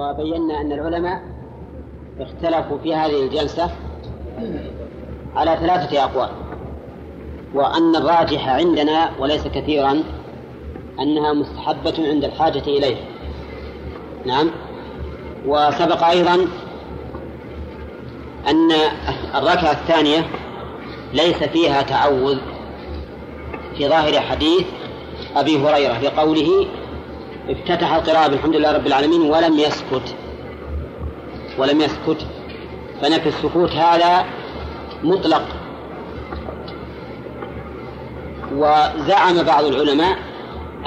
وبينا أن العلماء اختلفوا في هذه الجلسة على ثلاثة أقوال وأن الراجح عندنا وليس كثيرا أنها مستحبة عند الحاجة إليها نعم. وسبق أيضا أن الركعة الثانية ليس فيها تعوذ في ظاهر حديث أبي هريرة في قوله افتتح القراءة بالحمد لله رب العالمين ولم يسكت. ولم يسكت. فنفي السكوت هذا مطلق. وزعم بعض العلماء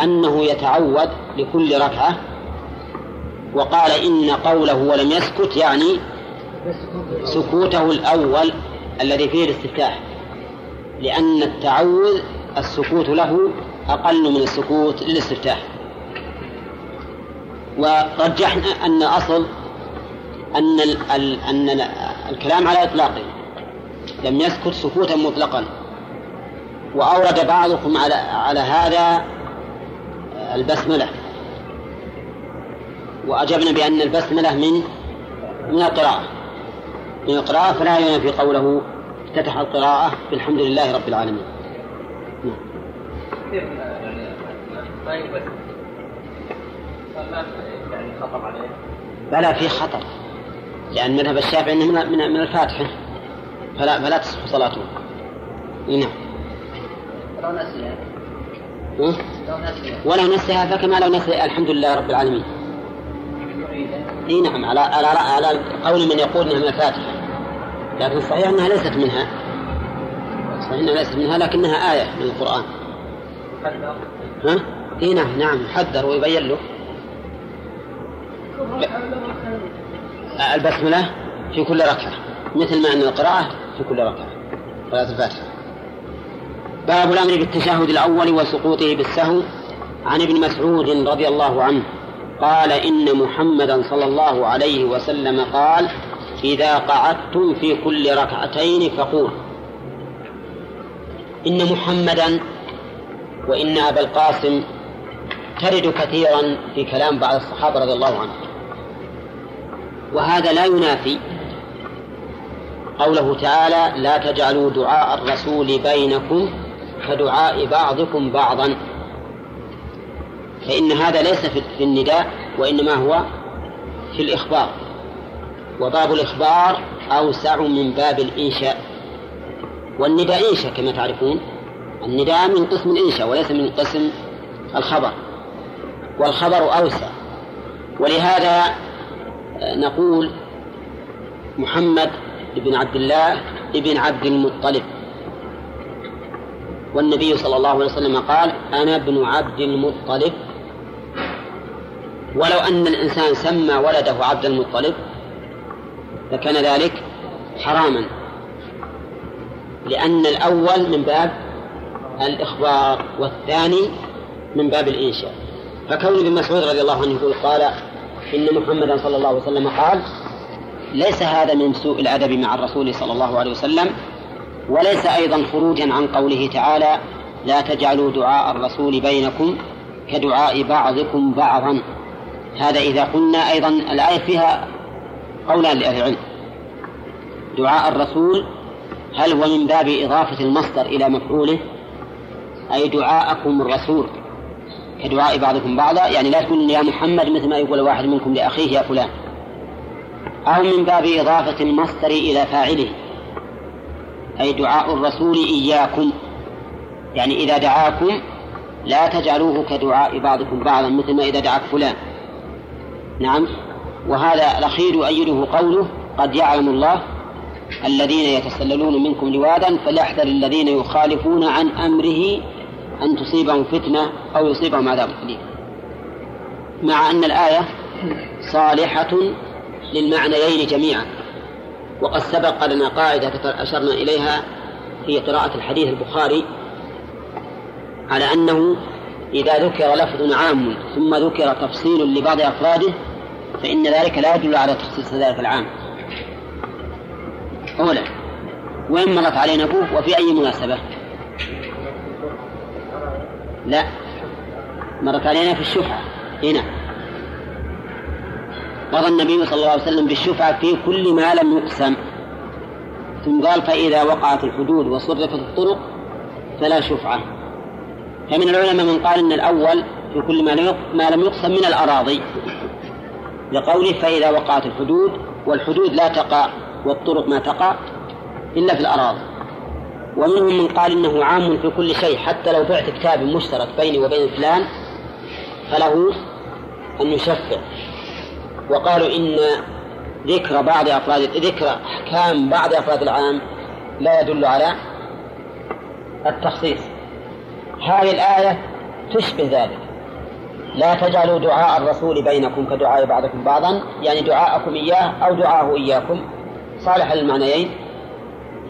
أنه يتعود لكل ركعة. وقال إن قوله ولم يسكت يعني سكوته الأول الذي فيه الاستفتاح. لأن التعوذ السكوت له أقل من السكوت للاستفتاح. ورجحنا أن أصل أن أن الكلام على إطلاقه. لم يسكت سكوتا مطلقا. وأورد بعضكم على على هذا البسملة. وأجبنا بأن البسملة من من القراءة. من القراءة فلا ينافي قوله افتتح القراءة بالحمد لله رب العالمين. نعم. يعني خطر عليه بلى في خطر. لأن مذهب الشافعي أنه من من الفاتحة فلا فلا تصح صلاته. نعم. لو نسيها ولو نسيها فكما لو نسي. الحمد لله رب العالمين. إي نعم. على على على قول من يقول إنها من الفاتحه لكن الصحيح إنها ليست منها. صحيح إنها ليست منها لكنها آية من القرآن. ها؟ إي نعم نعم. يحذر ويبين له. البسملة في كل ركعة مثل ما أن القراءة في كل ركعة صلاة الفاتحة. باب الأمر بالتشهد الأول وسقوطه بالسهو عن ابن مسعود رضي الله عنه قال إن محمدا صلى الله عليه وسلم قال إذا قعدتم في كل ركعتين فقول إن محمدا وإن أبا القاسم ترد كثيرا في كلام بعض الصحابة رضي الله عنهم. وهذا لا ينافي قوله تعالى لا تجعلوا دعاء الرسول بينكم كدعاء بعضكم بعضا. فإن هذا ليس في النداء وإنما هو في الإخبار. وباب الإخبار أوسع من باب الإنشاء. والنداء إنشاء كما تعرفون. النداء من قسم الإنشاء وليس من قسم الخبر. والخبر أوسع. ولهذا نقول محمد بن عبد الله بن عبد المطلب. والنبي صلى الله عليه وسلم قال أنا ابن عبد المطلب. ولو أن الإنسان سمى ولده عبد المطلب لكان ذلك حراما لأن الأول من باب الإخبار والثاني من باب الإنشاء. فكون ابن مسعود رضي الله عنه يقول قال إن محمدا صلى الله عليه وسلم قال ليس هذا من سوء الأدب مع الرسول صلى الله عليه وسلم وليس أيضا خروجا عن قوله تعالى لا تجعلوا دعاء الرسول بينكم كدعاء بعضكم بعضا هذا إذا قلنا أيضا الآية فيها قولان لأهل العلم. دعاء الرسول هل هو من باب إضافة المصدر إلى مفعوله؟ أي دعاءكم الرسول. كدعاء بعضكم بعضا يعني لا تقول يا محمد مثل ما يقول واحد منكم لأخيه يا فلان. أو من باب إضافة المصدر إلى فاعله. أي دعاء الرسول إياكم. يعني إذا دعاكم لا تجعلوه كدعاء بعضكم بعضا مثل ما إذا دعاك فلان. نعم. وهذا الأخير يؤيده قوله قد يعلم الله الذين يتسللون منكم لوادا فليحذر الذين يخالفون عن أمره أن تصيبهم فتنة أو يصيبهم عذاب أليم. مع أن الآية صالحة للمعنيين جميعا. وقد سبق لنا قاعدة أشرنا إليها في قراءة الحديث البخاري على أنه إذا ذكر لفظ عام ثم ذكر تفصيل لبعض أفراده فإن ذلك لا يدل على تخصيص ذلك العام. أولا وإن مرت علينا أبوه وفي أي مناسبة؟ لا. مرت علينا في الشفعة. هنا. قضى النبي صلى الله عليه وسلم بالشفعة في كل ما لم يقسم. ثم قال فإذا وقعت الحدود وصرفت الطرق فلا شفعة. فمن العلماء من قال إن الأول في كل ما لم يقسم من الأراضي. لقوله فإذا وقعت الحدود والحدود لا تقع والطرق ما تقع إلا في الأراضي. ومنهم من قال إنه عام في كل شيء حتى لو بعت كتاب مشترك بيني وبين فلان فله أن يشفع. وقالوا إن ذكر بعض أفراد ذكر أحكام بعض أفراد العام لا يدل على التخصيص. هذه الآية تشبه ذلك. لا تجعلوا دعاء الرسول بينكم كدعاء بعضكم بعضا يعني دعاءكم إياه أو دعاءه إياكم. صالح للمعنيين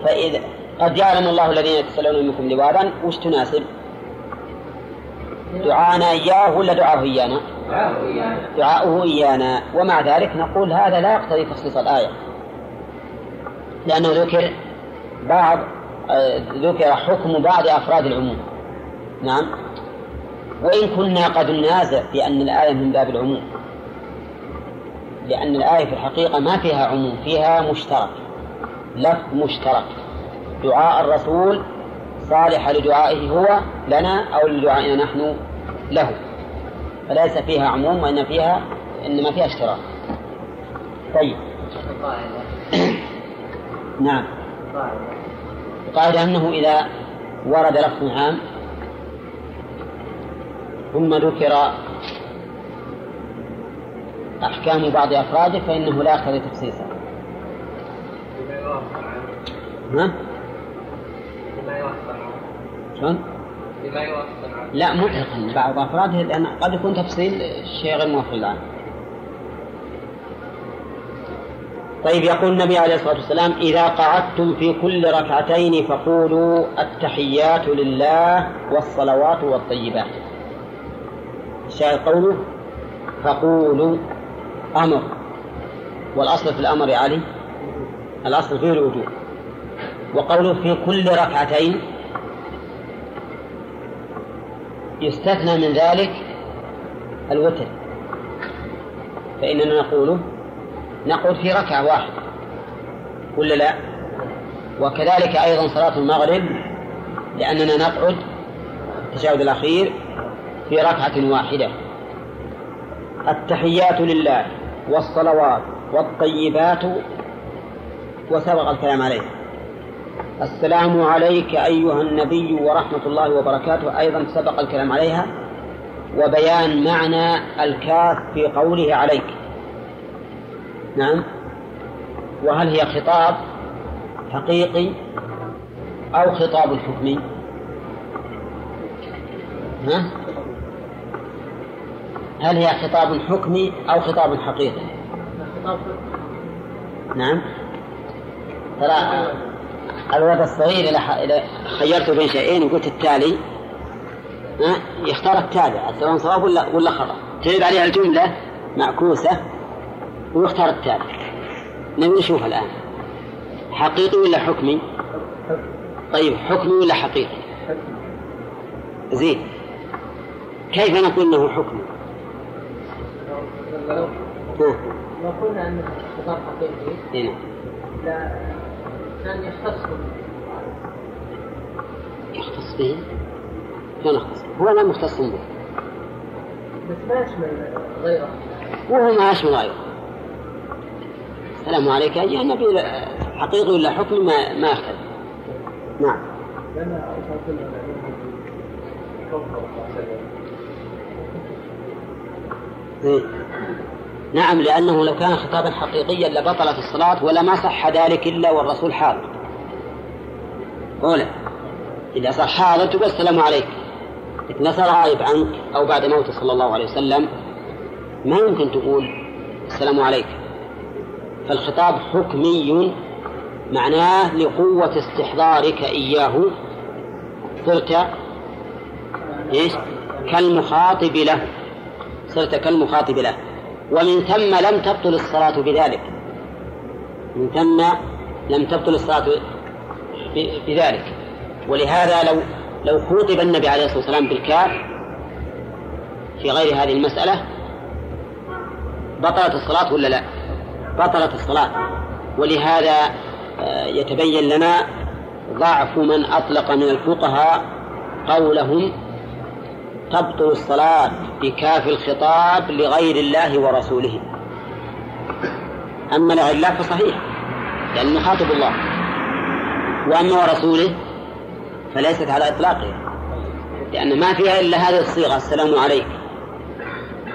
فإذا قد يعلم الله الذين يتسللون منكم لواذا وش تناسب؟ دعانا إياه ولا دعاه إيانا؟ دعاؤه إيانا. ومع ذلك نقول هذا لا يقتضي تخصيص الآية. لأنه ذكر بعض ذكر حكم بعض أفراد العموم. نعم. وإن كنا قد ننازع بأن الآية من باب العموم. لأن الآية في الحقيقة ما فيها عموم فيها مشترك. لفظ مشترك. دعاء الرسول صالح لدعائه هو لنا أو لدعائنا نحن له. فليس فيها عموم وإن فيها إنما فيها اشتراك. طيب. نعم. القاعدة أنه إذا ورد لفظ عام ثم ذكر أحكام بعض أفراده فإنه لا يقتضي تخصيصه. ها؟ شلون؟ لا مطلقا بعض أفراده لأن قد يكون تفصيل شيء غير موافق الآن. طيب يقول النبي عليه الصلاة والسلام إذا قعدتم في كل ركعتين فقولوا التحيات لله والصلوات والطيبات. الشاهد قوله فقولوا أمر. والأصل في الأمر يا علي الأصل فيه الوجوب. وقوله في كل ركعتين يستثنى من ذلك الوتر. فإننا نقول نقعد في ركعة واحدة ولا لا؟ وكذلك أيضا صلاة المغرب لأننا نقعد التشهد الأخير في ركعة واحدة. التحيات لله والصلوات والطيبات وسبق الكلام عليه. السلام عليك أيها النبي ورحمة الله وبركاته. أيضا سبق الكلام عليها وبيان معنى الكاف في قوله عليك. نعم. وهل هي خطاب حقيقي أو خطاب حكمي؟ ها؟ هل هي خطاب حكمي أو خطاب حقيقي؟ نعم. ترى الولد الصغير إذا خيرته بين شيئين وقلت التالي يختار التابع سواء صواب ولا ولا خطأ؟ تعيد عليها الجملة معكوسة ويختار التابع. نبي نشوف الآن. حقيقي ولا حكمي؟ طيب حكمي ولا حقيقي؟ زين. كيف نقول إنه حكمي؟ لو قلنا انه خطاب حقيقي نعم يختص يختص به؟ شلون يختص هو لا مختص به. بس ما يشمل غيره. وهو ما يشمل غيره. السلام عليك. أيها النبي حقيقي ولا حكمي ما ما يختلف نعم. إيه. نعم لأنه لو كان خطابا حقيقيا لبطلت الصلاة ولا ما صح ذلك إلا والرسول حاضر. أولى إذا صح حاضر تقول السلام عليك. لكن صار غائب عنك أو بعد موته صلى الله عليه وسلم ما يمكن تقول السلام عليك. فالخطاب حكمي معناه لقوة استحضارك إياه. صرت إيش؟ كالمخاطب له. صرت كالمخاطب له. ومن ثم لم تبطل الصلاة بذلك. من ثم لم تبطل الصلاة بذلك. ولهذا لو لو خوطب النبي عليه الصلاة والسلام بالكاف في غير هذه المسألة بطلت الصلاة ولا لا؟ بطلت الصلاة. ولهذا آه، يتبين لنا ضعف من أطلق من الفقهاء قولهم تبطل الصلاة بكاف الخطاب لغير الله ورسوله. أما لغير الله فصحيح لأنه خاطب الله. وأما ورسوله فليست على إطلاقه لأن ما فيها إلا هذه الصيغة السلام عليك.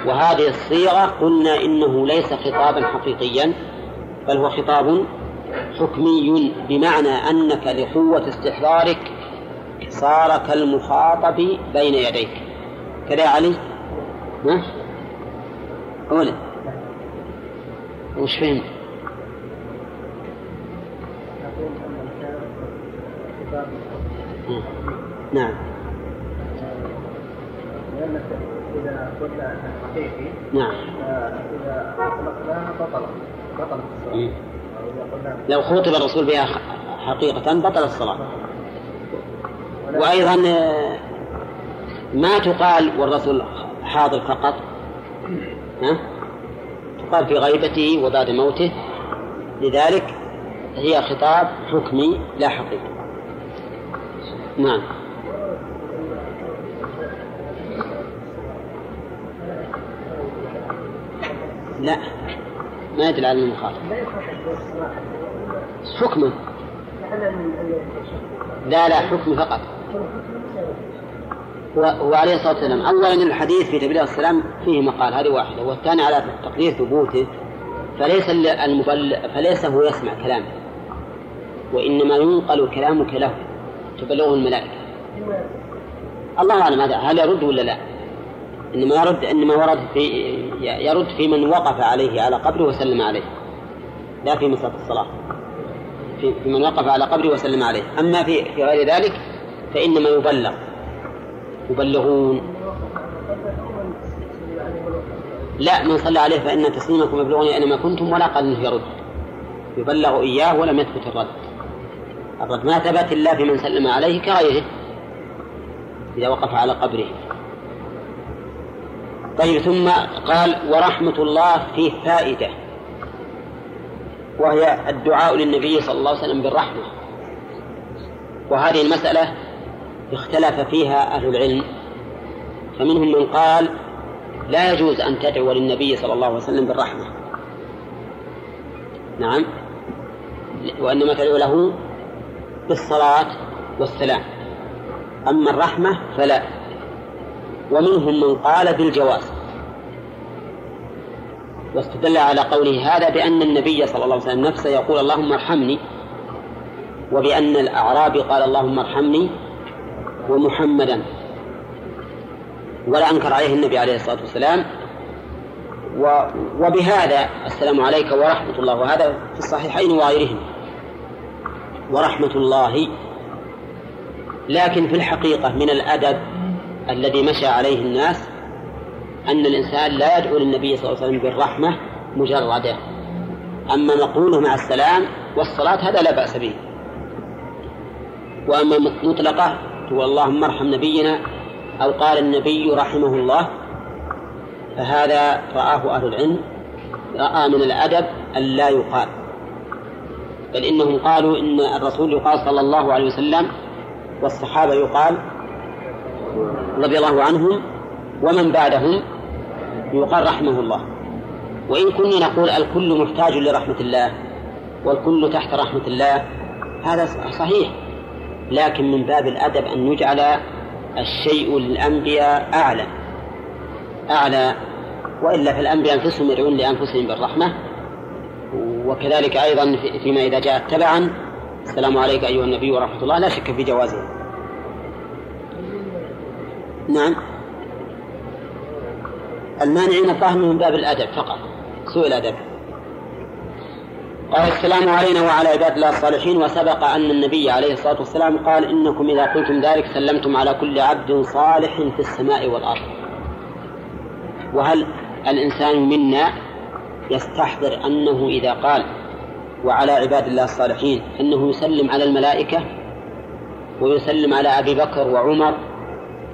وهذه الصيغة قلنا إنه ليس خطابا حقيقيا بل هو خطاب حكمي بمعنى أنك لقوة استحضارك صار كالمخاطب بين يديك. كذا يا علي؟ ها؟ أولا وش فهمت؟ نعم لأنك إذا قلنا حقيقي نعم إذا أطلقناها بطلت بطلت الصلاة لو خوطب الرسول بها حقيقة بطل الصلاة وأيضا ما تقال والرسول حاضر فقط. ها؟ تقال في غيبته وبعد موته. لذلك هي خطاب حكمي لا حقيقي. نعم. لا. ما يدل على المخاطب حكما لا لا حكم فقط. هو هو عليه الصلاة والسلام. أولا الحديث في تبليغ السلام فيه مقال هذه واحدة. والثاني على تقدير ثبوته فليس المبلغ فليس هو يسمع كلامه وإنما ينقل كلامك له تبلغه الملائكة. الله أعلم هذا هل يرد ولا لا؟ إنما يرد إنما ورد في يرد في من وقف عليه على قبره وسلم عليه لا في مسألة الصلاة. في من وقف على قبره وسلم عليه. أما في في غير ذلك فإنما يبلغ. يبلغون. لا من صلى عليه فإن تسليمكم يبلغني أينما كنتم ولا قال أنه يرد. يبلغ إياه ولم يثبت الرد. الرد ما ثبت إلا في من سلم عليه كغيره إذا وقف على قبره. طيب ثم قال ورحمة الله فيه فائدة. وهي الدعاء للنبي صلى الله عليه وسلم بالرحمة. وهذه المسألة اختلف فيها أهل العلم. فمنهم من قال لا يجوز أن تدعو للنبي صلى الله عليه وسلم بالرحمة. نعم. وإنما تدعو له بالصلاة والسلام. أما الرحمة فلا. ومنهم من قال بالجواز. واستدل على قوله هذا بأن النبي صلى الله عليه وسلم نفسه يقول اللهم ارحمني وبأن الأعرابي قال اللهم ارحمني ومحمدا ولا أنكر عليه النبي عليه الصلاة والسلام. و وبهذا السلام عليك ورحمة الله. وهذا في الصحيحين وغيرهم. ورحمة الله. لكن في الحقيقة من الأدب الذي مشى عليه الناس أن الإنسان لا يدعو للنبي صلى الله عليه وسلم بالرحمة مجردة. أما مقوله مع السلام والصلاة هذا لا بأس به. وأما مطلقة هو اللهم ارحم نبينا أو قال النبي رحمه الله فهذا رآه أهل العلم رأى من الأدب أن لا يقال. بل إنهم قالوا إن الرسول يقال صلى الله عليه وسلم والصحابة يقال رضي الله عنهم ومن بعدهم يقال رحمه الله. وإن كنا نقول الكل محتاج لرحمة الله والكل تحت رحمة الله هذا صحيح. لكن من باب الأدب أن يجعل الشيء للأنبياء أعلى. أعلى. وإلا فالأنبياء أنفسهم يدعون لأنفسهم بالرحمة. وكذلك أيضا فيما إذا جاءت تبعا السلام عليك أيها النبي ورحمة الله. لا شك في جوازه نعم. المانعين الظاهر من باب الأدب فقط سوء الأدب. قال السلام علينا وعلى عباد الله الصالحين. وسبق أن النبي عليه الصلاة والسلام قال إنكم إذا قلتم ذلك سلمتم على كل عبد صالح في السماء والأرض. وهل الإنسان منا يستحضر أنه إذا قال وعلى عباد الله الصالحين أنه يسلم على الملائكة ويسلم على أبي بكر وعمر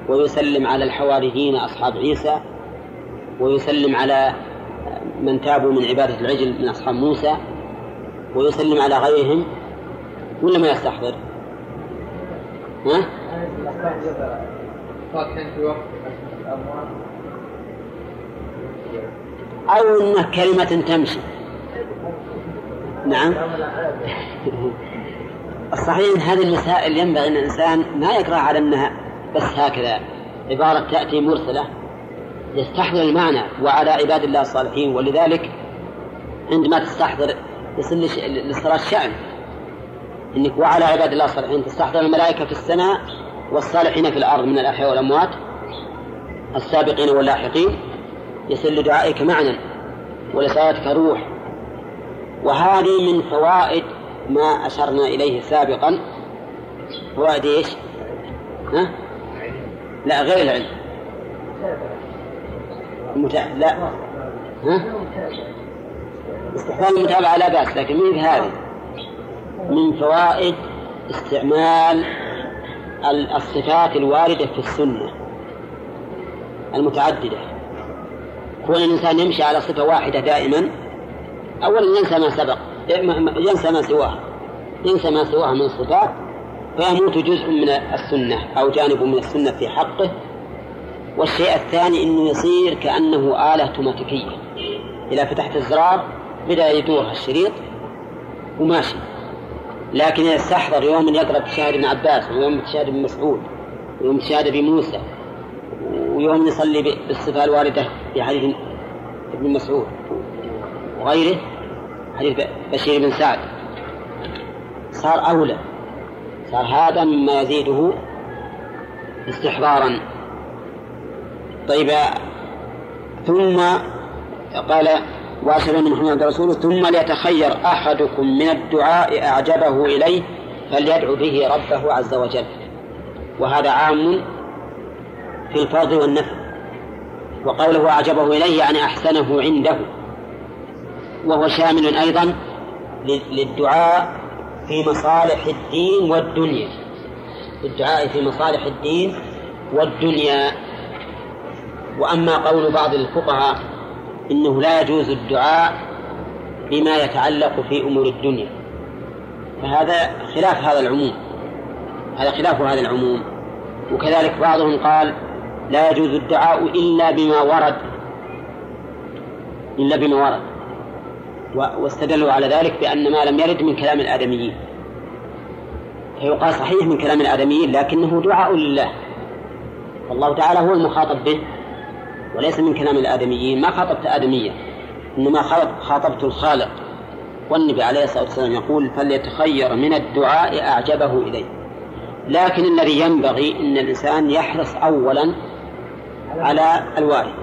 ويسلم على الحواريين أصحاب عيسى ويسلم على من تابوا من عبادة العجل من أصحاب موسى ويسلم على غيرهم ولا ما يستحضر؟ ها؟ أو أنه كلمة تمشي نعم الصحيح أن هذه المسائل ينبغي أن الإنسان ما يقرأ على أنها بس هكذا عبارة تأتي مرسلة يستحضر المعنى وعلى عباد الله الصالحين ولذلك عندما تستحضر يصير للصلاة شأن إنك وعلى عباد الله الصالحين. تستحضر الملائكة في السماء والصالحين في الأرض من الأحياء والأموات. السابقين واللاحقين. يصير لدعائك معنى ولصلاتك روح. وهذه من فوائد ما أشرنا إليه سابقا. فوائد إيش؟ ها؟ لا غير العلم. المتا... لا. ها؟ استحسان المتابعة لا بأس لكن من هذه. من فوائد استعمال الصفات الواردة في السنة المتعددة. كون الإنسان يمشي على صفة واحدة دائما أولا ينسى ما سبق ينسى ما سواه. ينسى ما سواه من الصفات فيموت جزء من السنة أو جانب من السنة في حقه. والشيء الثاني أنه يصير كأنه آلة أوتوماتيكية. إذا فتحت الزرار بدأ يدور الشريط وماشي. لكن إذا استحضر يوم يقرأ بشهادة ابن عباس ويوم بشهادة ابن مسعود ويوم بشهادة بموسى ويوم يصلي بالصفة الواردة في حديث ابن مسعود وغيره حديث بشير بن سعد. صار أولى. صار هذا مما يزيده استحضارا. طيب ثم قال واشهد ان محمد رسوله ثم ليتخير أحدكم من الدعاء أعجبه إليه فليدعو به ربه عز وجل. وهذا عام في الفرض والنفل وقوله أعجبه إليه يعني أحسنه عنده. وهو شامل أيضا للدعاء في مصالح الدين والدنيا. الدعاء في مصالح الدين والدنيا. وأما قول بعض الفقهاء إنه لا يجوز الدعاء بما يتعلق في أمور الدنيا. فهذا خلاف هذا العموم. هذا خلاف هذا العموم. وكذلك بعضهم قال لا يجوز الدعاء إلا بما ورد. إلا بما ورد. واستدلوا على ذلك بأن ما لم يرد من كلام الآدميين. فيقال صحيح من كلام الآدميين لكنه دعاء لله. والله تعالى هو المخاطب به. وليس من كلام الآدميين. ما خاطبت آدميا إنما خاطبت الخالق. والنبي عليه الصلاة والسلام يقول فليتخير من الدعاء أعجبه إليه. لكن الذي ينبغي أن الإنسان يحرص أولا على الوارد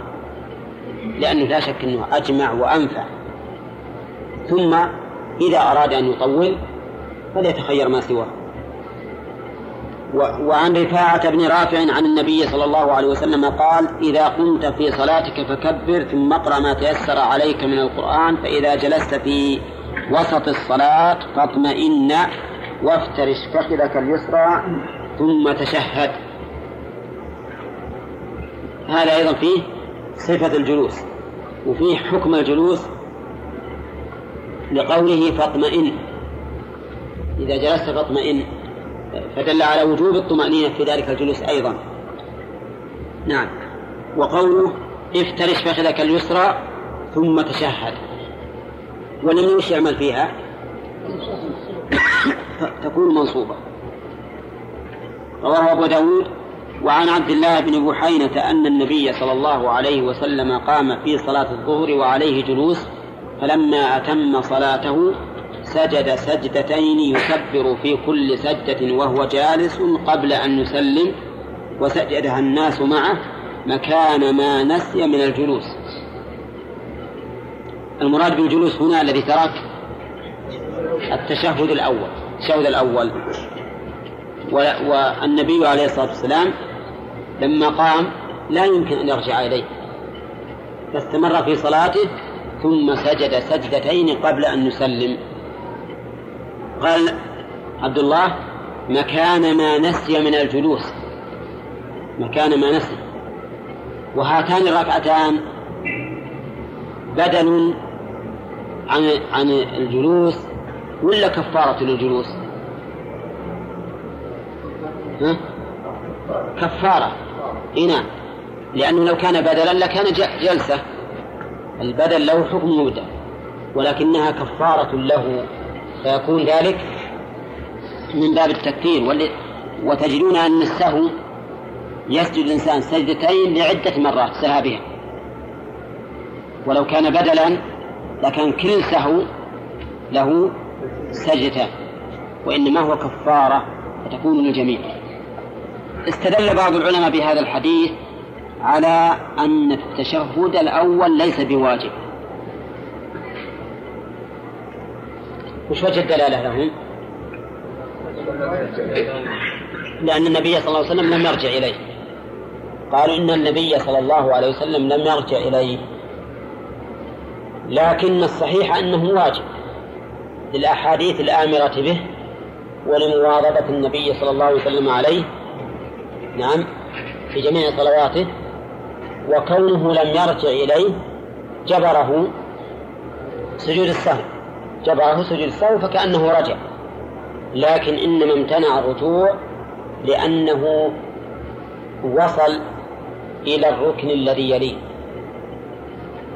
لأنه لا شك أنه أجمع وأنفع. ثم إذا أراد أن يطول فليتخير ما سواه. وعن رفاعة بن رافع عن النبي صلى الله عليه وسلم قال إذا قمت في صلاتك فكبر ثم اقرأ ما تيسر عليك من القرآن فإذا جلست في وسط الصلاة فاطمئن وافترش فخذك اليسرى ثم تشهد. هذا أيضا فيه صفة الجلوس وفيه حكم الجلوس لقوله فاطمئن. إذا جلست فاطمئن. فدل على وجوب الطمأنينة في ذلك الجلوس أيضا. نعم. وقوله افترش فخذك اليسرى ثم تشهد. ولم وش يعمل فيها. تكون منصوبة. رواه أبو داود وعن عبد الله بن بحينة أن النبي صلى الله عليه وسلم قام في صلاة الظهر وعليه جلوس فلما أتم صلاته سجد سجدتين يكبر في كل سجدة وهو جالس قبل أن يسلم وسجدها الناس معه مكان ما نسي من الجلوس. المراد بالجلوس هنا الذي ترك التشهد الأول التشهد الأول. والنبي عليه الصلاة والسلام لما قام لا يمكن أن يرجع إليه. فاستمر في صلاته ثم سجد سجدتين قبل أن يسلم. قال عبد الله مكان ما نسي من الجلوس. مكان ما نسي. وهاتان الركعتان بدل عن عن الجلوس ولا كفارة للجلوس؟ ها؟ كفارة. إي نعم. لأنه لو كان بدلا لكان جلسة. البدل له حكم مبدأ ولكنها كفارة له. فيكون ذلك من باب التكفير. وتجدون أن السهو يسجد الإنسان سجدتين لعدة مرات سهى بها ولو كان بدلا لكان كل سهو له سجدتان وإنما هو كفارة فتكون للجميع. استدل بعض العلماء بهذا الحديث على أن التشهد الأول ليس بواجب. وش وجه الدلالة لهم؟ لأن النبي صلى الله عليه وسلم لم يرجع إليه. قالوا إن النبي صلى الله عليه وسلم لم يرجع إليه. لكن الصحيح أنه واجب للأحاديث الآمرة به ولمواظبة النبي صلى الله عليه وسلم عليه نعم في جميع صلواته. وكونه لم يرجع إليه جبره سجود السهو. جبره سجود السهو فكأنه رجع. لكن إنما امتنع الرجوع لأنه وصل إلى الركن الذي يليه.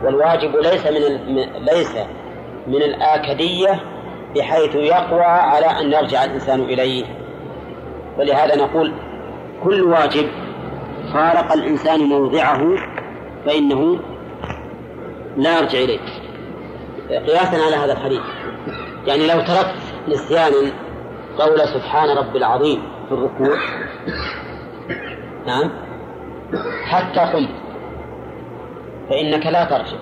والواجب ليس من ليس من الآكدية بحيث يقوى على أن يرجع الإنسان إليه. ولهذا نقول كل واجب فارق الإنسان موضعه فإنه لا يرجع إليه. قياسا على هذا الحديث. يعني لو تركت نسيانا قول سبحان رب العظيم في الركوع نعم حتى قمت فإنك لا ترجع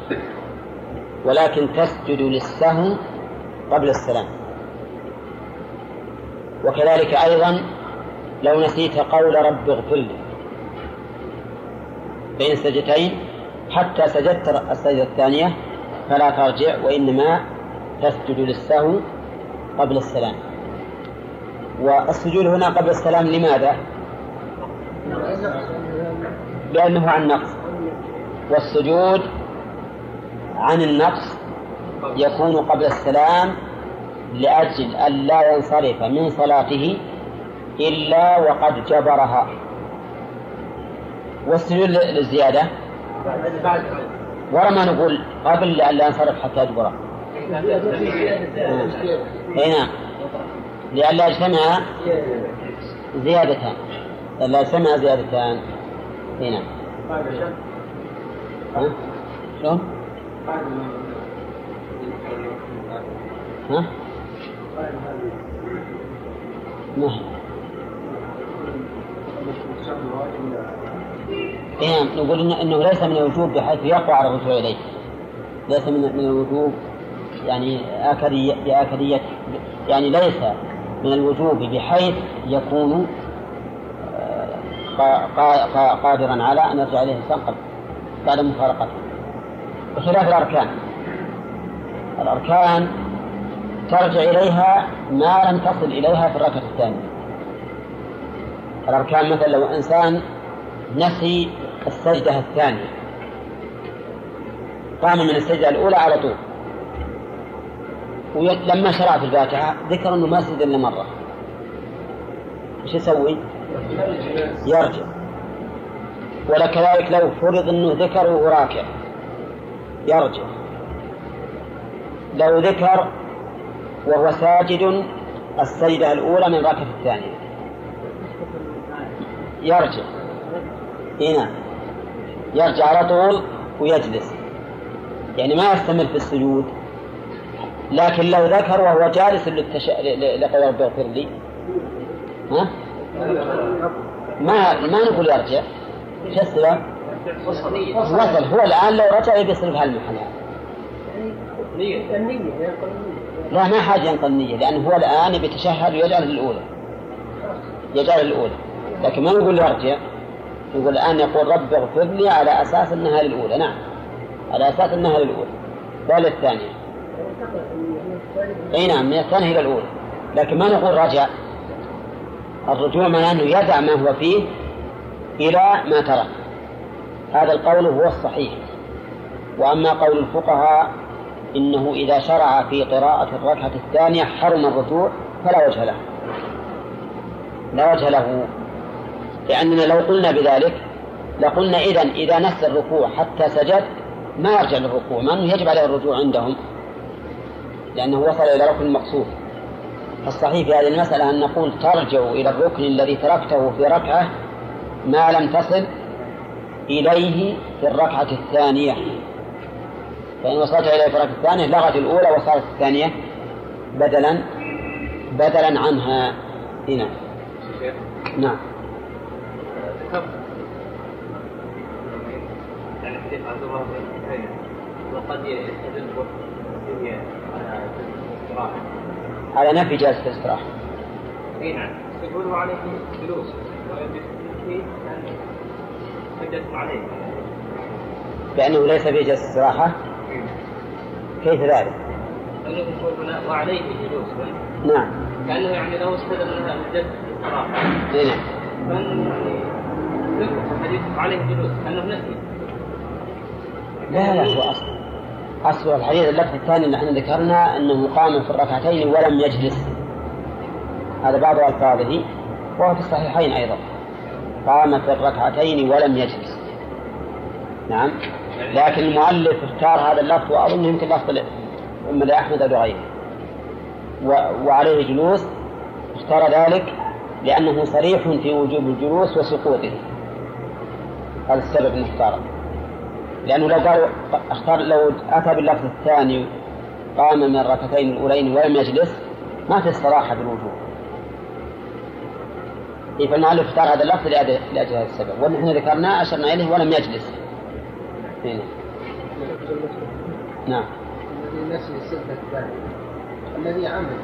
ولكن تسجد للسهو قبل السلام. وكذلك أيضا لو نسيت قول رب اغفر لي بين السجدتين حتى سجدت السجدة الثانية فلا ترجع وإنما تسجد للسهو قبل السلام. والسجود هنا قبل السلام لماذا؟ لأنه عن نقص. والسجود عن النقص يكون قبل السلام لأجل أن لا ينصرف من صلاته إلا وقد جبرها. والسجود للزيادة؟ ورا ما نقول قبل أن لا ينصرف حتى يجبرها أي نعم لئلا يجتمع زيادتان لا يجتمع زيادتان أي نعم؟ شلون؟ ها؟ نعم نعم نقول إنه, إنه ليس من الوجوب بحيث يقع الرجوع إليه. ليس من من الوجوب يعني آكدية بآكدية يعني ليس من الوجوب بحيث يكون آه، قادرا على أن يرجع إليه الإنسان بعد مفارقته بخلاف الأركان. الأركان ترجع إليها ما لم تصل إليها في الركعة الثانية. الأركان مثلا لو إنسان نسي السجدة الثانية. قام من السجدة الأولى على طول. ولما شرع في الفاتحة ذكر أنه ما سجد إلا مرة. إيش يسوي؟ يرجع. ولكذلك لو فرض أنه ذكر وهو راكع. يرجع. لو ذكر وهو ساجد السجدة الأولى من الركعة الثانية. يرجع. هنا يرجع على طول ويجلس. يعني ما يستمر في السجود. لكن لو ذكر وهو جالس للتش... لقول رب اغفر لي. ها؟ ما ما نقول يرجع. شو السبب؟ وصل. هو الآن لو رجع يبي يصرف هالمحل. لا ما حاجة ينقل النية لأنه هو الآن بيتشهد ويجعل الأولى. يجعل الأولى. لكن ما نقول يرجع. يقول الآن يقول رب اغفر لي على أساس أنها للأولى. نعم. على أساس أنها للأولى. لا للثانية أي نعم من الثانية إلى الأولى لكن ما نقول رجع الرجوع معناه أنه يدع ما هو فيه إلى ما ترك هذا القول هو الصحيح. وأما قول الفقهاء إنه إذا شرع في قراءة الركعة الثانية حرم الرجوع فلا وجه له. لا وجه له. لأننا لو قلنا بذلك لقلنا إذا إذا نسى الركوع حتى سجد ما يرجع للركوع مع أنه يجب عليه الرجوع عندهم. لأنه وصل إلى ركن مقصود. فالصحيح في هذه المسألة أن نقول ترجع إلى الركن الذي تركته في ركعة ما لم تصل إليه في الركعة الثانية. فإن وصلت إليه في الركعة الثانية لغت الأولى وصارت الثانية بدلا بدلا عنها. هنا. نعم. وقد يستدل على الاستراحة. على نفي جلسة الاستراحة إي نعم. يقول عليه جلوس. حجتكم عليه. بأنه ليس في جلسة استراحة. كيف ذلك؟ يقول وعليه جلوس. نعم. كأنه يعني لو استدل لها جلسة استراحة. نعم. كأنه يعني الحديث عليه جلوس؟ كأنه نسي. لا لا هو أصل. أصل الحديث اللفظ الثاني اللي إحنا ذكرنا أنه قام في الركعتين ولم يجلس. هذا بعض ألفاظه وهو في الصحيحين أيضا. قام في الركعتين ولم يجلس. نعم. لكن المؤلف اختار هذا اللفظ وأظن يمكن لفظ إما لأحمد أو لغيره. وعليه جلوس. اختار ذلك لأنه صريح في وجوب الجلوس وسقوطه. هذا السبب المختار. لأنه لو قال أختار لو أتى باللفظ الثاني قام من الركعتين الأولين ولم يجلس ما في استراحة بالوجوب إيه فالمؤلف اختار هذا اللفظ لأجل هذا السبب. ونحن ذكرناه أشرنا إليه ولم يجلس. هنا. نعم. الذي الثانية الذي عمل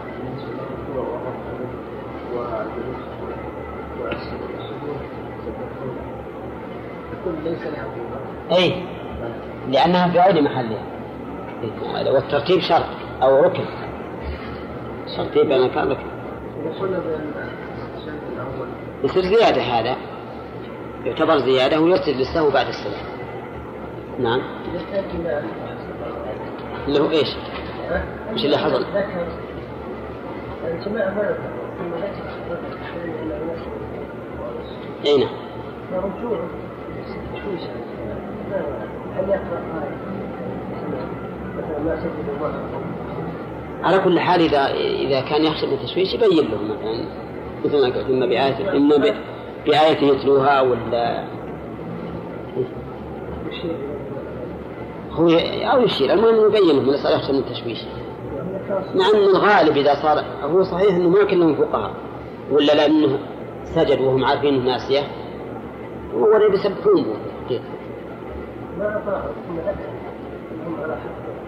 ليس له أي لأنها في غير محلها والترتيب شرط أو ركن. ترتيب أنا كان ركن. يصير زيادة هذا. يعتبر زيادة ويرتد للسهو بعد السلام. نعم. اللي هو إيش؟ وش اللي حصل؟ أي نعم. على كل حال إذا إذا كان يخشى من التشويش يبين له مثلا مثل ما قلت إما بآية إما بآية يتلوها ولا هو أو يشير. المهم يبين له من الصلاة يخشى من التشويش. مع أن الغالب إذا صار هو صحيح أنه ما كلهم فقهاء ولا لأنه سجد وهم عارفين أنه ناسية هو اللي بيسبحون به ما أطاعوا ثم ذكر هم على حق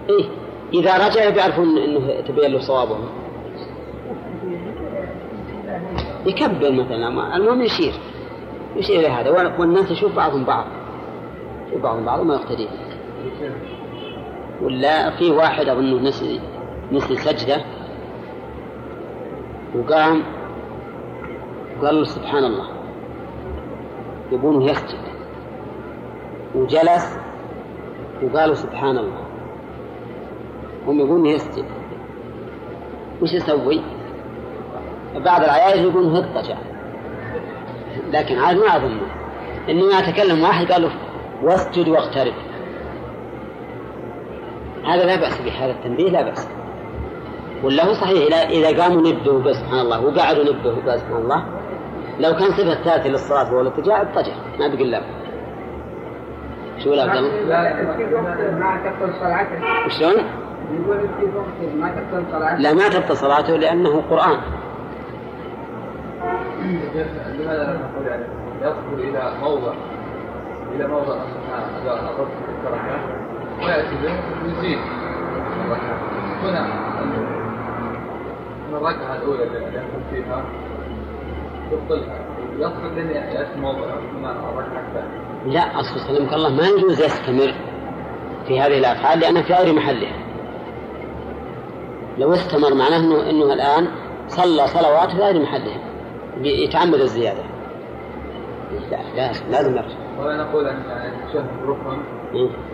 إيه إذا رجع بيعرفون أنه تبين له صوابهم. يكبر مثلا المهم يشير. يشير إلى هذا وال- والناس يشوف بعضهم بعض. يشوف بعضهم بعض وما يقتدي. ولا في واحد أظنه نسي نسي سجدة وقام قال سبحان الله. يبونه يسجد. وجلس وقالوا سبحان الله. هم يقولون يسجد. وش يسوي؟ بعض العيال يقولون اضطجع. لكن عاد ما أظنه إنما يتكلم واحد قال له واسجد واقترب. هذا لا بأس به هذا التنبيه لا بأس ولا هو صحيح إذا- قاموا نبهوا وقال سبحان الله وقعدوا نبهوا وقال سبحان الله لو كان صفة ثالثة للصلاة وهو الاتجاه اضطجع ما بقي لا شو وقت ما تبطل صلاته وقت ما تبطل صلاته لا ما تبطل صلاته لأنه قرآن. لماذا نقول يعني يدخل إلى موضع إلى موضع الركعة. وياتي به يزيد الركعه هنا من الركعة الأولى التي يدخل فيها. يبطلها لا أصل سلمك الله ما يجوز يستمر في هذه الأفعال لأنها في غير محلها لو استمر معناه أنه, إنه الآن صلى صلوات في غير محلها يتعمد الزيادة لا لازم لازم يرجع ولا نقول أن يعني التشهد ركن.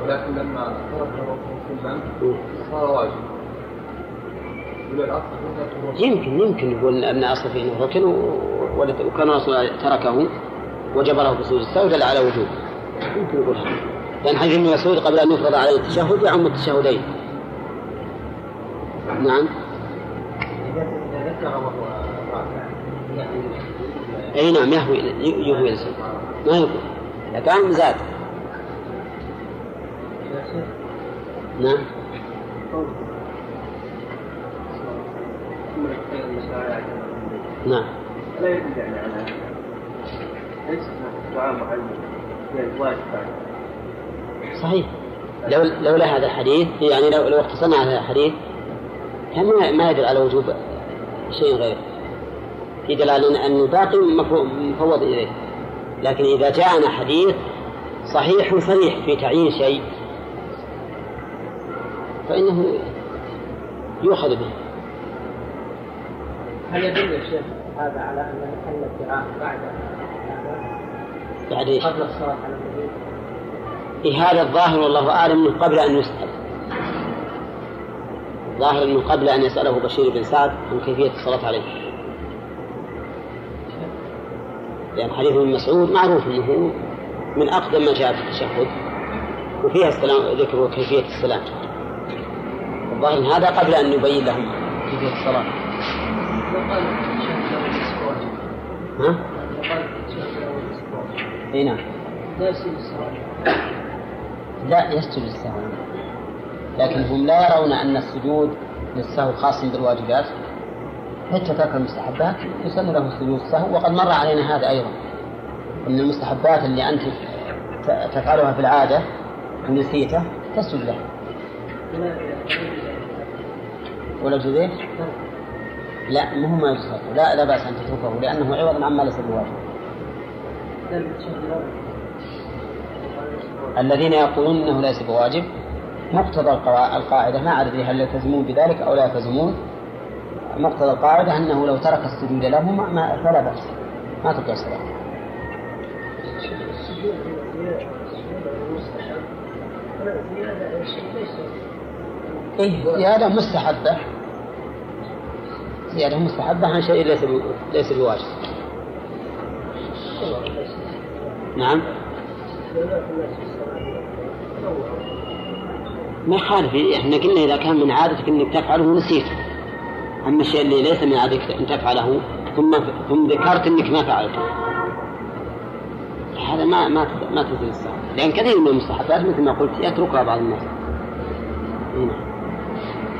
ولكن لما ترك الركن. صار واجب. يمكن يمكن يقول أن أصل فيه إنه ركن و- ولت- وكان الرسول تركه وجبره بسجود السهو دل على وجوب يمكن يقول لأن حديث ابن مسعود قبل أن يفرض عليه التشهد يعم التشهدين. نعم. أي نعم يهوي يهوي الإنسان. ما يقول كان زاد. نعم. نعم. لا يدل يعني على ليس واجب صحيح. لو لولا هذا الحديث يعني لو لو اقتصرنا على هذا الحديث كان ما- يدل على وجوب شيء غيره يدل على أن الباقي مفو- مفوض إليه. لكن إذا جاءنا حديث صحيح صريح في تعيين شيء فإنه يؤخذ به. هل يدل يا شيخ؟ هذا على أن محل الدعاء بعد بعد إيش؟ قبل الصلاة على النبي. إيه هذا الظاهر والله أعلم من قبل أن يسأل. ظاهر من قبل أن يسأله بشير بن سعد عن كيفية الصلاة عليه. لأن حديث ابن مسعود معروف أنه من أقدم ما جاء في التشهد وفيها السلام ذكر كيفية السلام. الظاهر أن هذا قبل أن يبين لهم كيفية الصلاة وقال الشهد له نصف واجب ها؟ له واجب أي نعم. لا يسجد للسهو لكن هم لا يرون أن السجود للسهو خاص بالواجبات. حتى ترك المستحبات يسن له سجود السهو وقد مر علينا هذا أيضا. أن المستحبات اللي أنت تفعلها في العادة ونسيته تسجد لها ولو جزيت لا مو ما يجزي لا لا بأس أن تتركه لأنه عوض عما ليس بواجب. الذين يقولون إنه ليس بواجب مقتضى القاعدة ما أدري هل يلتزمون بذلك أو لا يلتزمون. مقتضى القاعدة أنه لو ترك السجود له ما فلا بأس. ما تقع الصلاة. إيه زيادة مستحبة. زياده مستحبة عن شيء ليس ليس بواجب. نعم. ما يخالف إحنا قلنا إذا كان من عادتك إنك تفعله ونسيته أما الشيء اللي ليس من عادتك إن تفعله ثم ثم ذكرت إنك ما فعلته هذا ما ما ما الساعة لأن كثير من المستحبات مثل ما قلت يتركها بعض الناس.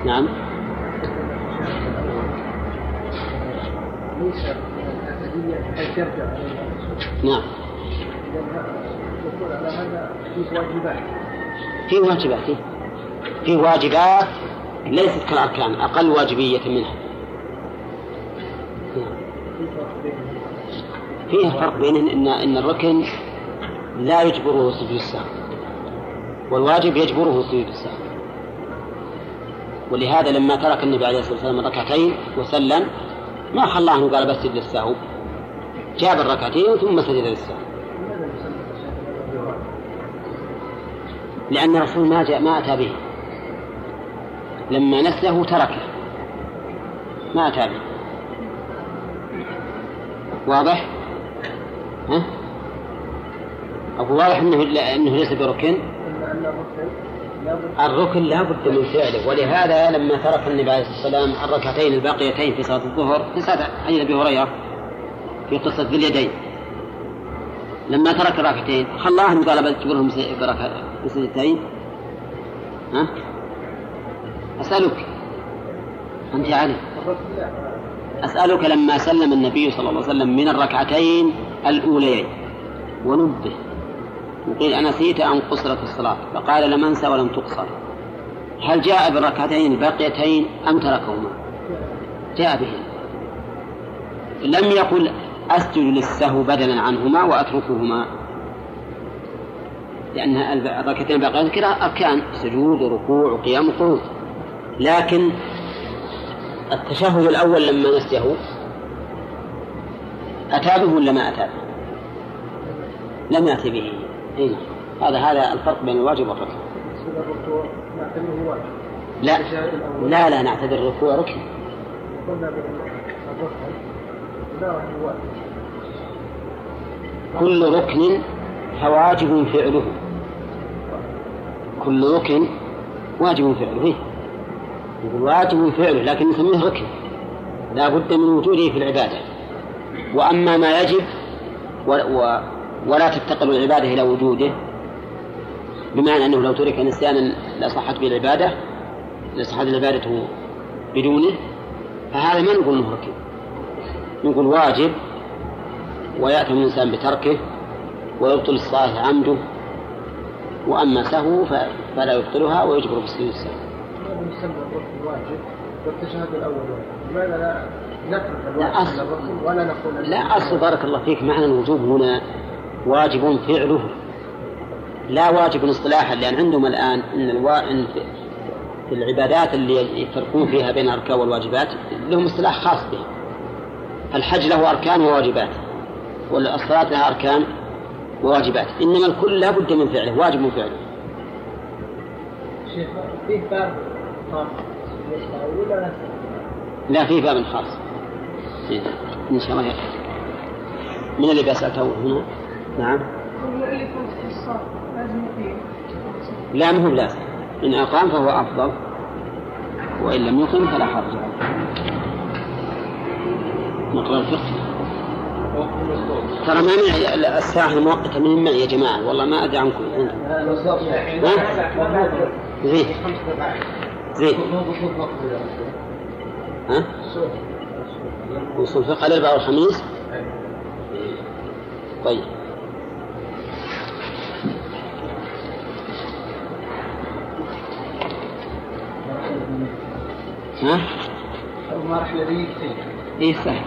نعم. نعم يقول على هذا في واجبات في واجبات فيه. في واجبات ليست كالأركان أقل واجبية منها نعم. فيه فرق بين ان ان الركن لا يجبره سجود السهو والواجب يجبره سجود السهو ولهذا لما ترك النبي عليه الصلاة والسلام الركعتين وسلم ما خلاه انه قال بسجد للسهو جاب الركعتين ثم سجد للسهو لأن الرسول ما جاء ما أتى به. لما نسله تركه. ما أتى به. واضح؟ ها؟ أقول واضح أنه أنه ليس بركن. الركن لا بد من فعله. ولهذا لما ترك النبي عليه الصلاة والسلام الركعتين الباقيتين في صلاة الظهر في صلاة أبي هريرة في قصة ذي اليدين. لما ترك الركعتين خلاهم قال بل تقولهم بسجدتين ها؟ أسألك. أنت يا علي. أسألك لما سلم النبي صلى الله عليه وسلم من الركعتين الأوليين. ونبه. وقيل أنسيت أم قصرت الصلاة؟ فقال لم أنسى ولم تقصر. هل جاء بالركعتين الباقيتين أم تركهما؟ جاء به لم يقل أسجد للسهو بدلا عنهما وأتركهما. لأن الركعتين الباقيتين كلا أركان سجود وركوع وقيام وقعود لكن التشهد الأول لما نسيه أتى به ولا ما أتى به؟ لم يأتي به. نعم. هذا هذا الفرق بين الواجب والركن لا. لا لا نعتبر الركوع ركن كل ركن فواجب فعله كل ركن واجب فعله إيه؟ واجب فعله لكن نسميه ركن لا بد من وجوده في العبادة وأما ما يجب و و ولا تفتقر العبادة إلى وجوده بمعنى أنه لو ترك نسيانا لصحت به العبادة لصحت العبادة بدونه فهذا ما نقول ركن نقول واجب ويأتي الإنسان بتركه ويبطل الصلاة عمده وأما سهو فلا يبطلها ويجبر بالسجود السهو. واجب والتشهد الأول واجب لماذا لا نترك ولا نقول لا أصل بارك الله فيك. معنى الوجوب هنا واجب فعله. لا واجب اصطلاحا لأن عندهم الآن أن الوا... إن في- العبادات اللي يفرقون فيها بين الأركان والواجبات لهم اصطلاح خاص به الحج له أركان وواجبات والصلاة لها أركان وواجبات. إنما الكل لا بد من فعله واجب من فعله. شيخ فيه باب خاص. لا؟ في باب خاص. إن شاء الله من اللي بيسأل؟ هنا. نعم. لا مهم لازم إن أقام فهو أفضل. وإن لم يقم فلا حرج. نقرأ الفقه. ترى ما معي الساعة المؤقتة؟ من معي يا جماعة؟ والله ما أدري عنكم؟ زين. زين. ها؟ وصول الفقه الأربعاء والخميس؟ طيب. ها؟ ما راح يريد إيه سهل.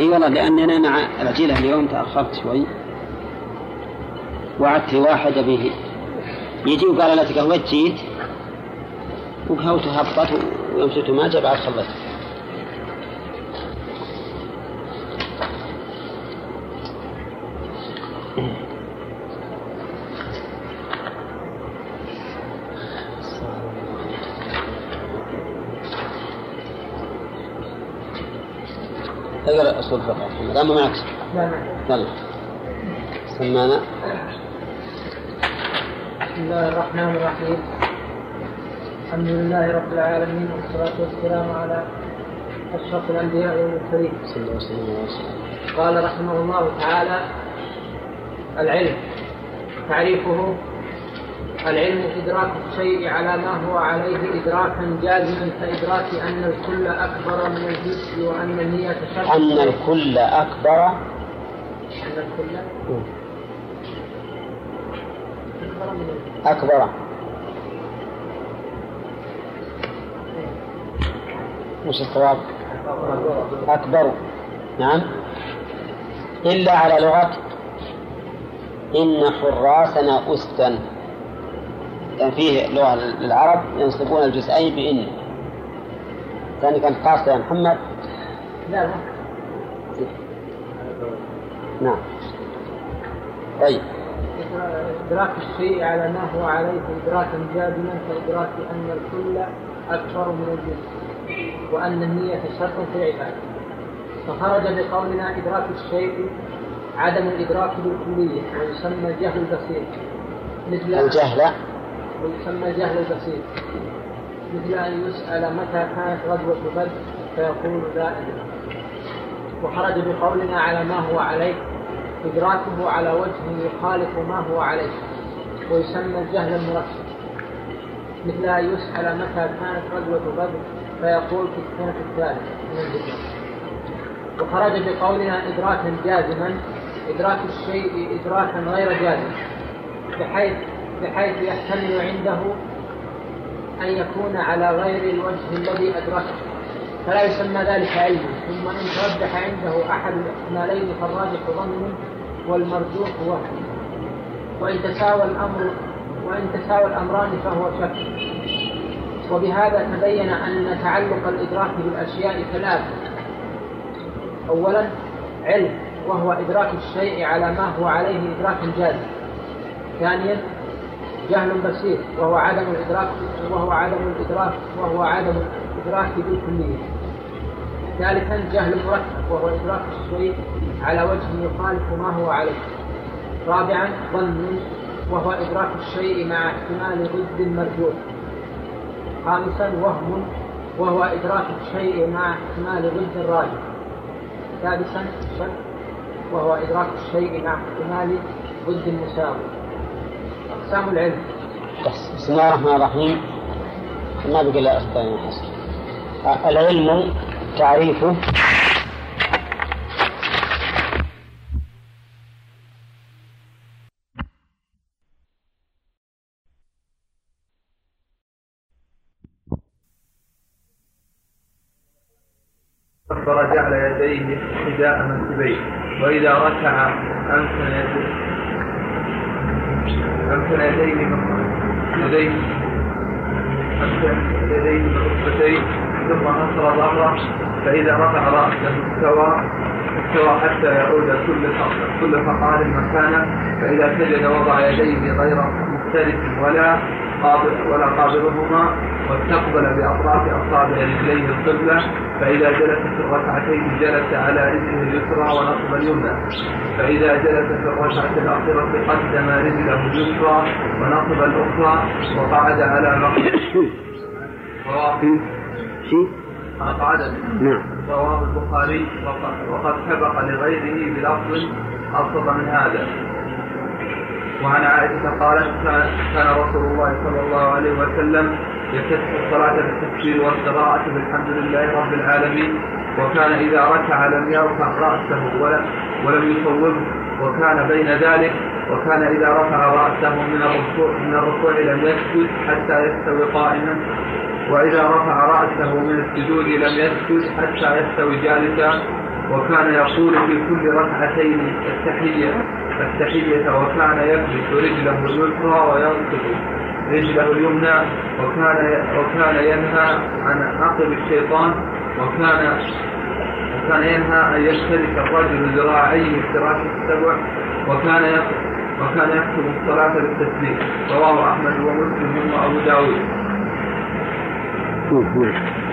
اي والله لاني أنا مع العجيلة اليوم تأخرت شوي. وعدت واحد به. يجي وقال لا تقهوت جيت؟ وقهوته هبطت ويوم ما جاء بعد خلصت. اقرا أصول الفقه محمد اما معك. لا لا. يلا سمانا. بسم الله الرحمن الرحيم. الحمد لله رب العالمين والصلاة والسلام على أشرف الأنبياء والمرسلين. صلى الله عليه وسلم قال رحمه الله تعالى العلم تعريفه العلم إدراك الشيء على ما هو عليه إدراكا جازما كإدراك أن الكل أكبر من الجزء وأن النية شرط أن الكل أكبر. أن الكل أكبر. من الجزء أكبر. وش الصواب؟ أكبر نعم. إلا على لغة. إن حراسنا أستا كان فيه لغة للعرب ينصبون الجزئين بإن. ثاني كانت خاصة يا محمد. لا لا. نعم. طيب. إدراك الشيء على ما هو عليه إدراكا جازما كإدراك أن الكل أكبر من الجزء وأن النية شرط في العبادة. فخرج بقولنا إدراك الشيء عدم الإدراك بالكلية ويسمى الجهل البسيط. مثل الجهل ويسمى الجهل البسيط مثل أن يسأل متى كانت غزوة بدر فيقول أدري وخرج بقولنا على ما هو عليه إدراكه على وجه يخالف ما هو عليه ويسمى الجهل المركب. مثل أن يسأل متى كانت غزوة بدر فيقول في السنة الثالثة من الهجرة. وخرج بقولنا إدراكا جازما إدراك الشيء إدراكا غير جازم بحيث بحيث يحتمل عنده أن يكون على غير الوجه الذي أدركه. فلا يسمى ذلك علما. ثم إن ترجح عنده أحد الإحتمالين فالراجح ظن والمرجوح وهم. وإن تساوى الأمر وإن تساوى الأمران فهو شك. وبهذا تبين أن تعلق الإدراك بالأشياء ثلاثة أولا علم وهو إدراك الشيء على ما هو عليه إدراك جازم ثانيا جهل بسيط وهو عدم الإدراك وهو عدم الإدراك وهو عدم الإدراك بالكلية ثالثا جهل مركب وهو إدراك الشيء على وجه يخالف ما هو عليه. رابعا ظن وهو إدراك الشيء مع احتمال ضد مرجوح خامسا وهم وهو إدراك الشيء مع احتمال ضد الراجح. سادسا شك وهو إدراك الشيء مع احتمال ضد المساوي. أقسام العلم. بسم الله الرحمن الرحيم. ما بقي أخطاء حسن العلم تعريفه. كبر جعل يديه حذاء منكبيه وإذا ركع أمكن يديه. فإذا رفع رأسه استوى استوى حتى يعود كل كل فقار مكانه فإذا سجد وضع يديه غير مختلف ولا ولا قابلهما واستقبل بأطراف أصابع رجليه القبلة فإذا جلس في الركعتين جلس على رجله اليسرى ونصب اليمنى. فإذا جلس في الركعة الأخيرة قدم رجله اليسرى ونصب الأخرى وقعد على مقعد رواه شيء قعد. نعم. رواه البخاري وقد- سبق لغيره بلفظ أبسط من هذا. وعن عائشة قالت كان رسول الله صلى الله عليه وسلم يفتتح الصلاة بالتكبير والقراءة بالحمد لله رب العالمين وكان إذا ركع لم يرفع رأسه ولا ولم يصوبه وكان بين ذلك وكان إذا رفع رأسه من الركوع من الركوع لم يسجد حتى يستوي قائما وإذا رفع رأسه من السجود لم يسجد حتى يستوي جالسا. وكان يقول في كل ركعتين التحية التحية وكان يكبس رجله اليسرى وينصب رجله اليمنى وكان وكان ينهى عن عقب الشيطان وكان وكان ينهى أن يشترك الرجل ذراعيه افتراش السبع وكان وكان يكتب الصلاة بالتسليم رواه أحمد ومسلم وأبو داود نعم.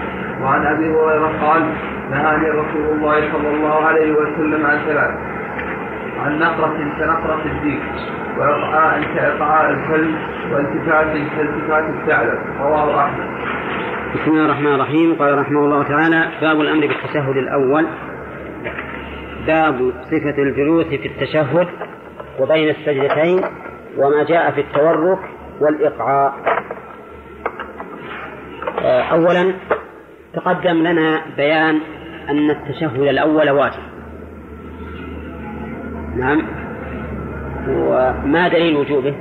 وعن أبي هريرة قال نهاني رسول الله صلى الله عليه وسلم عن ثلاث عن نقرة كنقرة الديك وإقعاء كإقعاء الكلب والتفات كالتفات الثعلب رواه أحمد. بسم الله الرحمن الرحيم. قال رحمه الله تعالى باب الأمر بالتشهد الأول باب صفة الجلوس في التشهد وبين السجدتين وما جاء في التورك والإقعاء آه، أولا تقدم لنا بيان أن التشهد الأول واجب. نعم. وما دليل وجوبه؟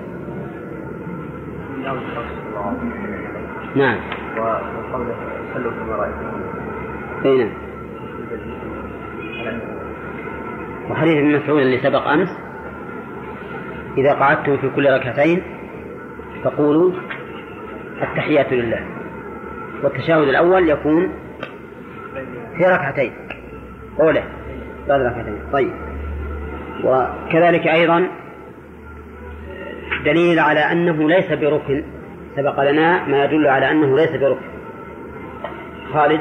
نعم. وقوله صلوا كما رأيتم أي نعم. وحديث ابن مسعود اللي سبق أمس إذا قعدتم في كل ركعتين فقولوا التحيات لله. والتشهد الأول يكون في ركعتين. أولى بعد ركعتين. طيب. وكذلك أيضا دليل على أنه ليس بركن. سبق لنا ما يدل على أنه ليس بركن. خالد؟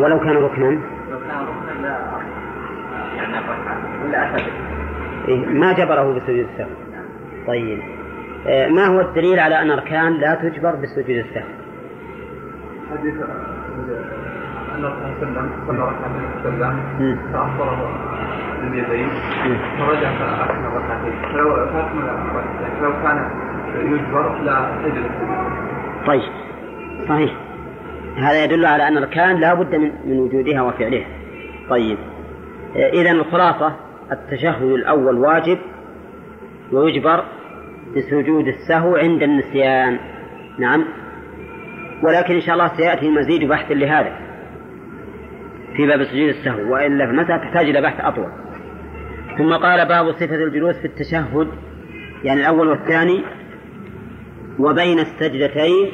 ولو كان ركنا لا يعني أفرح ولا أعتقد إيه، ما جبره بسجود السهو طيب. آه، ما هو الدليل على أن أركان لا تجبر بسجود السهو حديث أن الرسول صلى الله عليه وسلم. تأخر اليدين مم. فرجع فأكمل ركعتين فلو فأكمل ركعتين فلو كان يجبر لا السجود طيب. صحيح. هذا يدل على أن الأركان لا بد من وجودها وفعلها. طيب. إذا الخلاصة التشهد الأول واجب ويجبر بسجود السهو عند النسيان. نعم. ولكن إن شاء الله سيأتي مزيد بحث لهذا في باب سجود السهو وإلا في المسألة تحتاج إلى بحث أطول. ثم قال باب صفة الجلوس في التشهد يعني الأول والثاني وبين السجدتين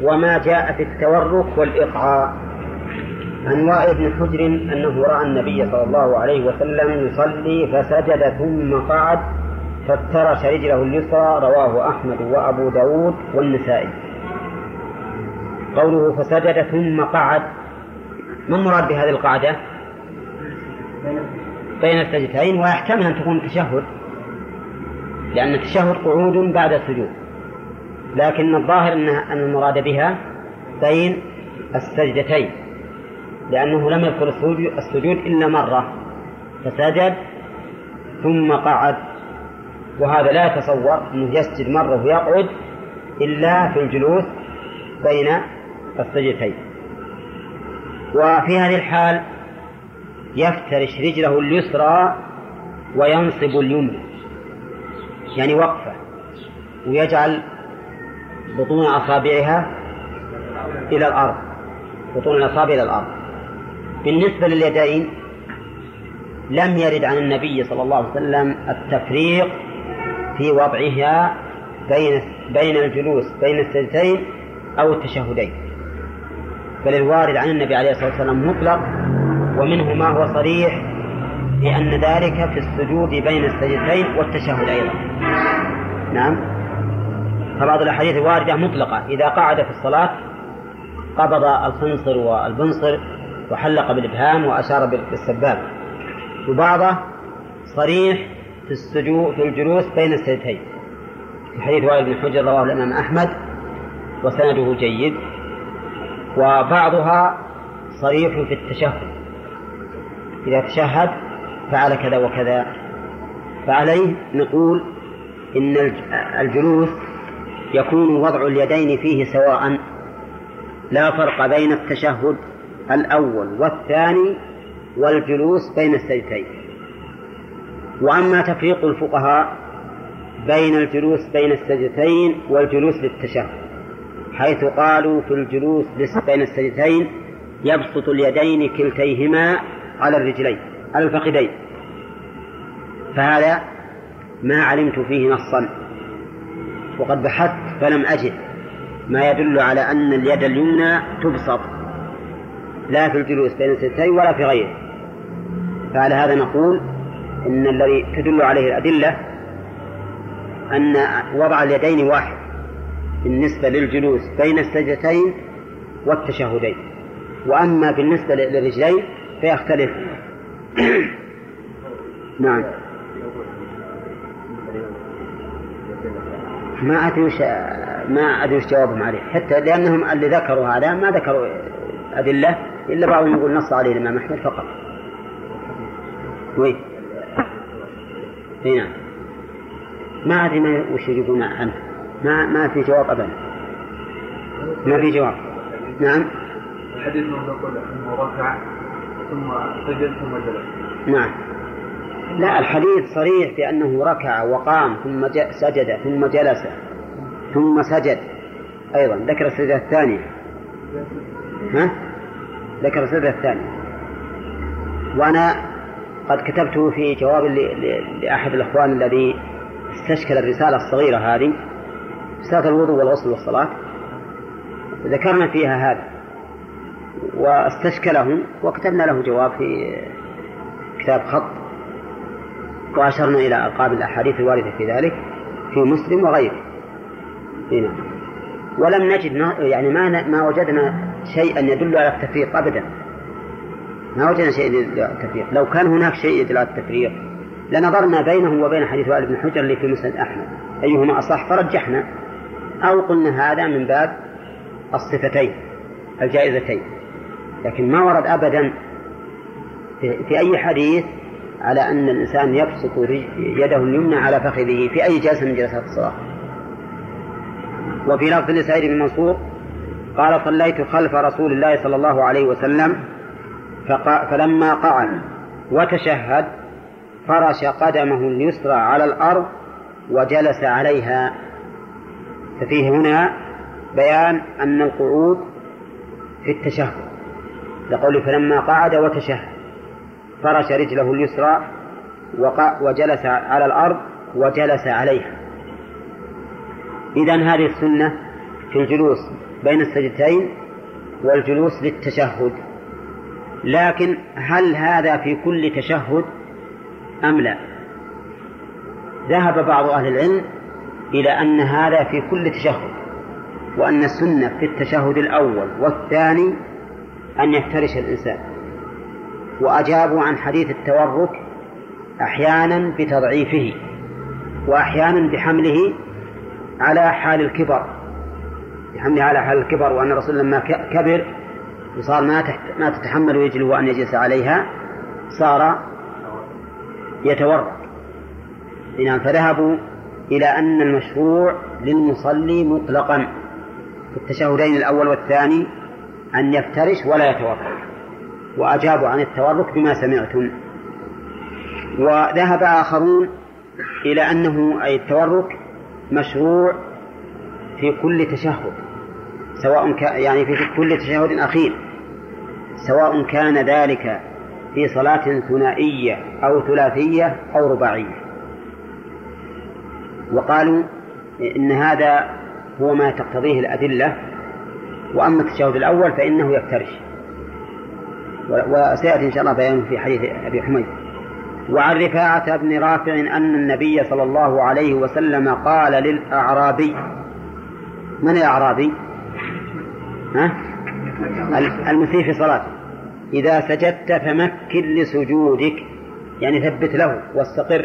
وما جاء في التورك والإقعاء عن وائل بن حجر أنه رأى النبي صلى الله عليه وسلم يصلي فسجد ثم قعد فافترش رجله اليسرى رواه أحمد وأبو داود والنسائي. قوله فسجد ثم قعد ما المراد بهذه القعدة بين السجدتين ويحتمل أن تكون تشهد لأن التشهد قعود بعد السجود. لكن الظاهر أن المراد بها بين السجدتين. لأنه لم يذكر السجود إلا مرة فسجد ثم قعد. وهذا لا يتصور أنه يسجد مرة ويقعد إلا في الجلوس بين السجدتين. وفي هذه الحال يفترش رجله اليسرى وينصب اليمنى يعني وقفة ويجعل بطون أصابعها إلى الأرض بطون الأصابع إلى الأرض. بالنسبة لليدين لم يرد عن النبي صلى الله عليه وسلم التفريق في وضعها بين بين الجلوس بين السجدتين أو التشهدين. بل الوارد عن النبي عليه الصلاة والسلام مطلق ومنه ما هو صريح لأن ذلك في السجود بين السجدتين والتشهد أيضا. نعم. فبعض الأحاديث الواردة مطلقة. إذا قعد في الصلاة قبض الخنصر والبنصر وحلق بالإبهام وأشار بالسباب. وبعضه صريح في السجود في الجلوس بين السجدتين. حديث وائل بن حجر رواه الإمام أحمد وسنده جيد. وبعضها صريح في التشهد. إذا تشهد فعل كذا وكذا. فعليه نقول إن الجلوس يكون وضع اليدين فيه سواء لا فرق بين التشهد الأول والثاني والجلوس بين السجدتين. وأما تفريق الفقهاء بين الجلوس بين السجدتين والجلوس للتشهد حيث قالوا في الجلوس بين السجدتين يبسط اليدين كلتيهما على الرجلين على الفخذين. فهذا ما علمت فيه نصا. وقد بحثت فلم أجد. ما يدل على أن اليد اليمنى تبسط. لا في الجلوس بين الستين ولا في غيره. فعلى هذا نقول إن الذي تدل عليه الأدلة أن وضع اليدين واحد بالنسبة للجلوس بين السجدتين والتشهدين. وأما بالنسبة للرجلين فيختلف. نعم. ما أدري ما أدري وش جوابهم عليه. حتى لأنهم اللي ذكروا هذا ما ذكروا أدلة إلا بعضهم يقول نص عليه الإمام أحمد فقط. وين؟ نعم. ما أدري ما وش يجيبون عنه. ما ما في جواب أبدا. ما في جواب. نعم. الحديث يقول أنه ركع ثم سجد ثم جلس. نعم. لا الحديث صريح بأنه ركع وقام ثم سجد ثم جلس ثم سجد. أيضا ذكر السجدة الثانية. ها؟ ذكر السجدة الثانية وأنا قد كتبته في جواب لأحد الإخوان الذي استشكل الرسالة الصغيرة هذه رسالة الوضوء والغسل والصلاة. ذكرنا فيها هذا واستشكله وكتبنا له جواب في كتاب خط وأشرنا إلى ألقاب الأحاديث الواردة في ذلك في مسلم وغيره. هنا ولم نجد يعني ما ما وجدنا شيئا يدل على التفريق أبدا. ما وجدنا شيء يدل على التفريق. لو كان هناك شيء يدل على التفريق لنظرنا بينه وبين حديث وائل بن حجر اللي في مسند أحمد. أيهما أصح؟ فرجحنا. أو قلنا هذا من باب الصفتين الجائزتين. لكن ما ورد أبدا في أي حديث على أن الإنسان يبسط يده اليمنى على فخذه في أي جلسة من جلسات الصلاة. وفي لفظ لسعيد بن منصور قال صليت خلف رسول الله صلى الله عليه وسلم فلما قعد وتشهد فرش قدمه اليسرى على الأرض وجلس عليها. ففيه هنا بيان أن القعود في التشهد. لقوله فلما قعد وتشهد فرش رجله اليسرى وجلس على الأرض وجلس عليها. إذا هذه السنة في الجلوس بين السجدتين والجلوس للتشهد. لكن هل هذا في كل تشهد أم لا؟ ذهب بعض أهل العلم إلى أن هذا في كل تشهد وأن السنة في التشهد الأول والثاني أن يفترش الإنسان. وأجابوا عن حديث التورك أحيانا بتضعيفه وأحيانا بحمله على حال الكبر. بحمله على حال الكبر وأن الرسول لما كبر وصار ما ما تتحمل رجله أن يجلس عليها صار يتورك نعم فذهبوا إلى أن المشروع للمصلي مطلقا في التشهدين الأول والثاني أن يفترش ولا يتورك وأجابوا عن التورك بما سمعتم. وذهب آخرون إلى أنه أي التورك مشروع في كل تشهد. سواء كان يعني في كل تشهد أخير. سواء كان ذلك في صلاة ثنائية أو ثلاثية أو رباعية. وقالوا إن هذا هو ما تقتضيه الأدلة وأما التشهد الأول فإنه يفترش. وسيأتي إن شاء الله بيان في حديث أبي حميد. وعن رفاعة بن رافع أن النبي صلى الله عليه وسلم قال للأعرابي من الأعرابي؟ ها؟ المسيء في صلاته. إذا سجدت فمكن لسجودك يعني ثبت له واستقر.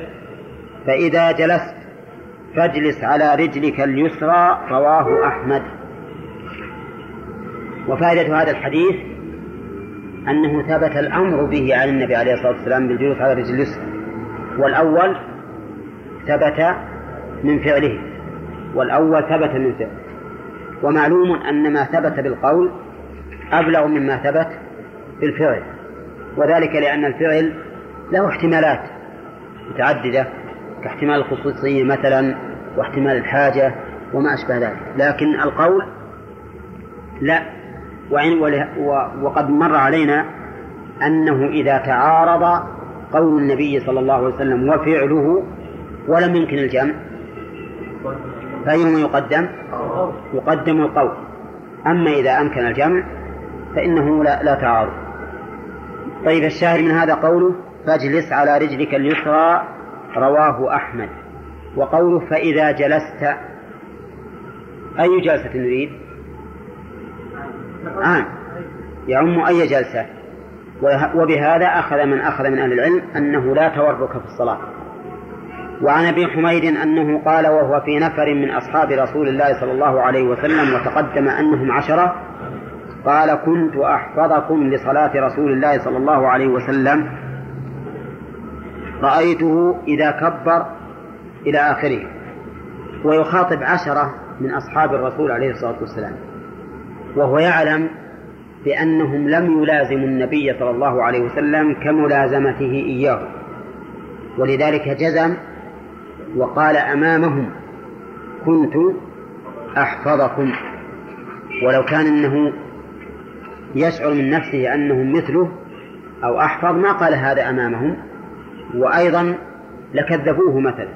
فإذا جلست فاجلس على رجلك اليسرى رواه أحمد. وفائدة هذا الحديث أنه ثبت الأمر به عن النبي عليه الصلاة والسلام بالجلوس على الرجل اليسرى. والأول ثبت من فعله. والأول ثبت من فعله. ومعلوم أن ما ثبت بالقول أبلغ مما ثبت بالفعل وذلك لأن الفعل له احتمالات متعددة كاحتمال الخصوصية مثلا واحتمال الحاجة وما أشبه ذلك. لكن القول لا. وقد مر علينا أنه إذا تعارض قول النبي صلى الله عليه وسلم وفعله ولم يمكن الجمع. فأيهما يقدم؟ يقدم القول أما إذا أمكن الجمع فإنه لا, لا تعارض طيب الشاهد من هذا قوله فاجلس على رجلك اليسرى رواه أحمد وقوله فإذا جلست أي جلسة نريد آه. يعم أي جلسة وبهذا أخذ من أخذ من أهل العلم أنه لا تورك في الصلاة وعن أبي حميد أنه قال وهو في نفر من أصحاب رسول الله صلى الله عليه وسلم وتقدم أنهم عشرة قال كنت أحفظكم لصلاة رسول الله صلى الله عليه وسلم. رأيته إذا كبر إلى آخره ويخاطب عشرة من أصحاب الرسول عليه الصلاة والسلام. وهو يعلم بأنهم لم يلازموا النبي صلى الله عليه وسلم كملازمته إياه ولذلك جزم وقال أمامهم كنت أحفظكم. ولو كان أنه يشعر من نفسه أنهم مثله أو أحفظ ما قال هذا أمامهم. وأيضا لكذبوه مثلا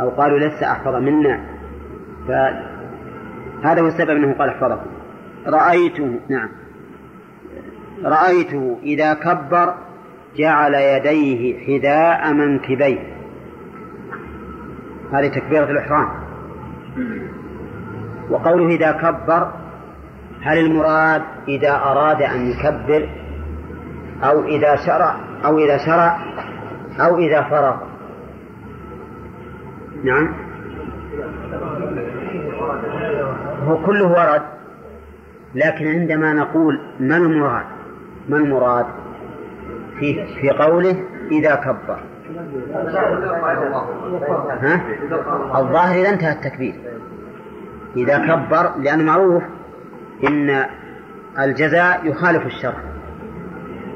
أو قالوا لست أحفظ منا. فهذا هو السبب أنه قال أحفظكم. رأيته نعم. رأيته إذا كبر جعل يديه حذاء منكبيه. هذه تكبيرة الإحرام. وقوله إذا كبر هل المراد إذا أراد أن يكبر أو إذا شرع أو إذا شرع أو إذا فرغ؟ نعم. هو كله ورد لكن عندما نقول ما المراد؟ ما المراد؟ في في قوله إذا كبر. الظاهر إذا انتهى التكبير. إذا كبر لأنه معروف إن الجزاء يخالف الشرع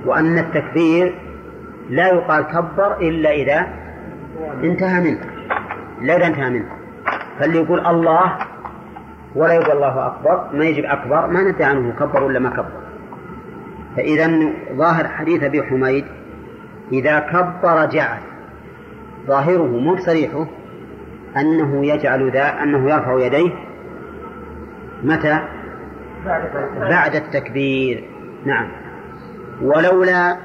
وأن التكبير لا يقال كبر إلا إذا انتهى منه. لا إذا انتهى منه. فاللي يقول الله ولا يقول الله أكبر ما يجب أكبر ما ندري عنه كبر ولا ما كبر. فإذا ظاهر حديث أبي حميد إذا كبر جعل ظاهره مو بصريحه. أنه يجعل ذا أنه يرفع يديه. متى؟ بعد التكبير. نعم. ولولا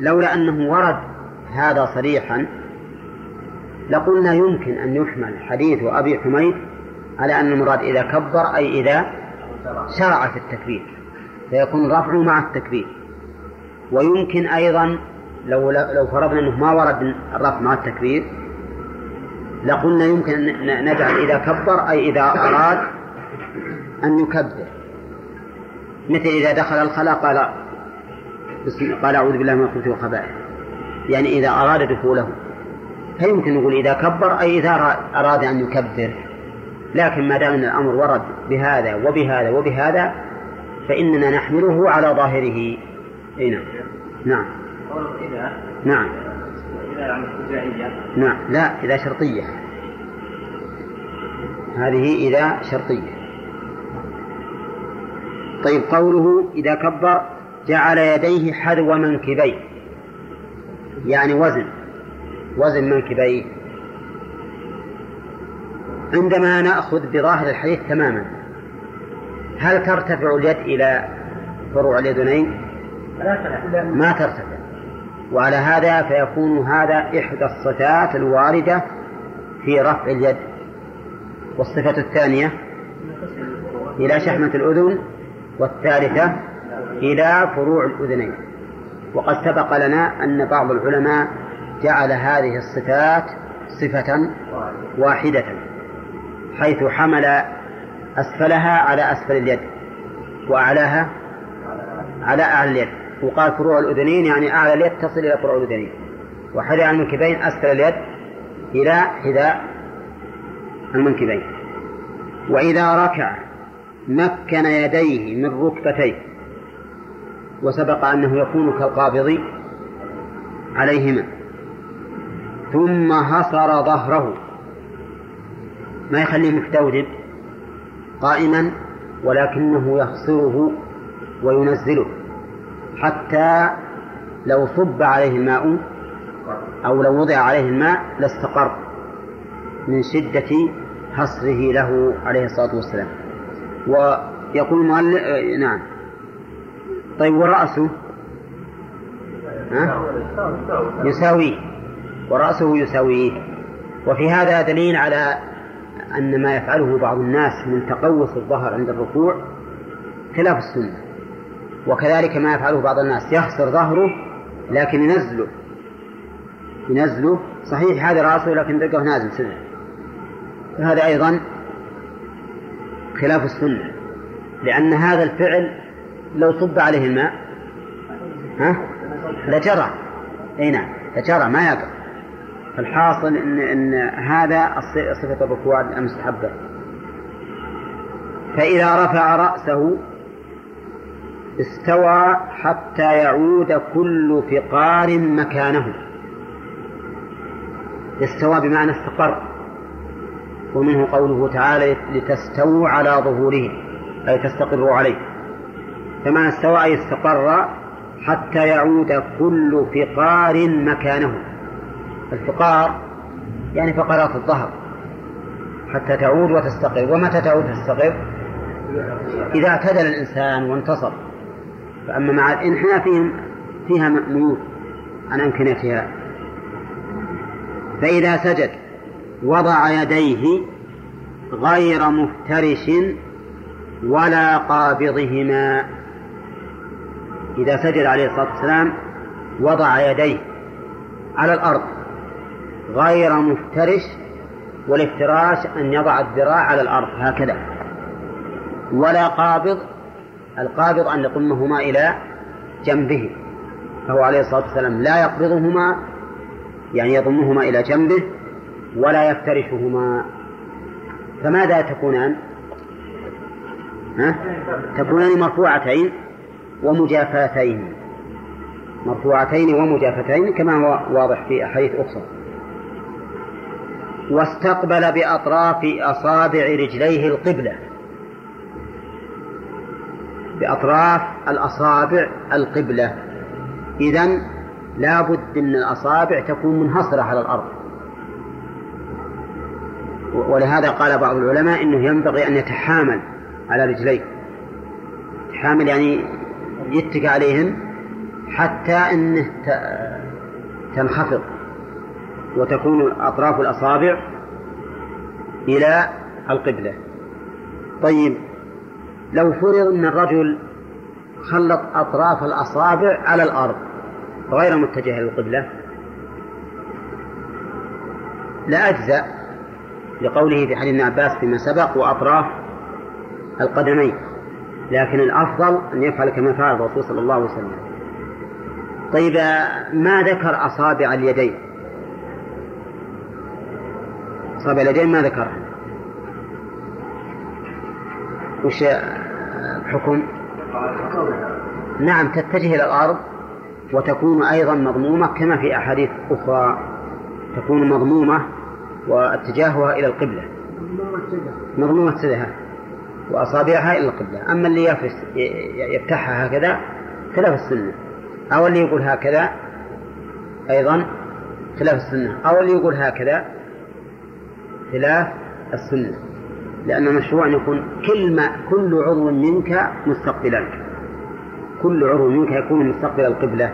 لولا أنه ورد هذا صريحا لقلنا يمكن أن يحمل حديث أبي حميد على أن المراد إذا كبر أي إذا شرع في التكبير. فيكون رفعه مع التكبير. ويمكن أيضا لو لو فرضنا أنه ما ورد الرفع مع التكبير لقلنا يمكن أن نجعل إذا كبر أي إذا أراد أن يكبر. مثل إذا دخل الخلاء قال بسم قال أعوذ بالله من الخبث والخبائث. يعني إذا أراد دخوله. فيمكن نقول إذا كبر أي إذا أراد أن يكبر. لكن ما دام أن الأمر ورد بهذا وبهذا وبهذا فإننا نحمله على ظاهره. أي نعم. نعم. نعم. نعم. لا إذا شرطية. هذه إذا شرطية. طيب قوله إذا كبر جعل يديه حذو منكبيه. يعني وزن. وزن منكبيه. عندما نأخذ بظاهر الحديث تماما. هل ترتفع اليد إلى فروع اليدين؟ ما ترتفع. وعلى هذا فيكون هذا إحدى الصفات الواردة في رفع اليد. والصفة الثانية إلى شحمة الأذن والثالثة إلى فروع الأذنين. وقد سبق لنا أن بعض العلماء جعل هذه الصفات صفة واحدة حيث حمل أسفلها على أسفل اليد وأعلاها على أعلى اليد. وقال فروع الأذنين يعني أعلى اليد تصل إلى فروع الأذنين. وحذاء المنكبين أسفل اليد إلى حذاء المنكبين. وإذا ركع مكن يديه من ركبتيه وسبق أنه يكون كالقابض عليهما ثم هصر ظهره. ما يخليه مستوجب قائما ولكنه يخصره وينزله. حتى لو صب عليه الماء أو لو وضع عليه الماء لاستقر من شدة حصره له عليه الصلاة والسلام. ويقول المؤلف نعم. طيب ورأسه؟ ها؟ يساويه ورأسه يساويه وفي هذا دليل على أن ما يفعله بعض الناس من تقوس الظهر عند الركوع خلاف السنة. وكذلك ما يفعله بعض الناس. يخسر ظهره لكن ينزله. ينزله. صحيح هذا رأسه لكن تلقاه نازل سنة فهذا أيضا خلاف السنة. لأن هذا الفعل لو صب عليه الماء ها؟ لجرى. أي نعم لجرى ما يقع. فالحاصل إن, إن هذا صفة الركوع المستحبة. فإذا رفع رأسه استوى حتى يعود كل فقار مكانه. استوى بمعنى استقر ومنه قوله تعالى لتستووا على ظهوره أي تستقروا عليه. كما استوى أي استقر حتى يعود كل فقار مكانه. الفقار يعني فقرات الظهر حتى تعود وتستقر. ومتى تعود وتستقر؟ إذا اعتدل الإنسان وانتصر. فأما مع الإنحناء فيهم فيها ميول عن أمكنتها فإذا سجد وضع يديه غير مفترش ولا قابضهما. إذا سجد عليه الصلاة والسلام وضع يديه على الأرض غير مفترش والافتراش أن يضع الذراع على الأرض هكذا. ولا قابض القابض أن يضمهما إلى جنبه. فهو عليه الصلاة والسلام لا يقبضهما يعني يضمهما إلى جنبه ولا يفترشهما. فماذا تكونان؟ ها؟ تكونان مرفوعتين ومجافاتين. مرفوعتين ومجافتين كما هو واضح في أحاديث أخرى. واستقبل بأطراف أصابع رجليه القبلة. بأطراف الأصابع القبلة. إذن لا بد أن الأصابع تكون منحصرة على الأرض. ولهذا قال بعض العلماء إنه ينبغي أن يتحامل على رجليه. يتحامل يعني يتكى عليهن حتى إنه تنخفض وتكون أطراف الأصابع إلى القبلة. طيب لو فرض ان الرجل خلط أطراف الأصابع على الأرض غير متجهه للقبلة. لا أجزأ لقوله في حديث ابن عباس فيما سبق وأطراف القدمين لكن الأفضل أن يفعل كما فعل الرسول صلى الله عليه وسلم. طيب ما ذكر أصابع اليدين؟ أصابع اليدين ما ذكرها. وش الحكم نعم تتجه إلى الأرض وتكون أيضا مضمومة كما في أحاديث أخرى. تكون مضمومة واتجاهها إلى القبلة. مضمومة سدها وأصابعها إلى القبلة. أما اللي يفرس يفتحها هكذا خلاف السنة. أو اللي يقول هكذا أيضا خلاف السنة. أو اللي يقول هكذا خلاف السنة. لأن المشروع أن يكون كل ما كل عضو منك مستقبلا. كل عضو منك يكون مستقبل القبلة.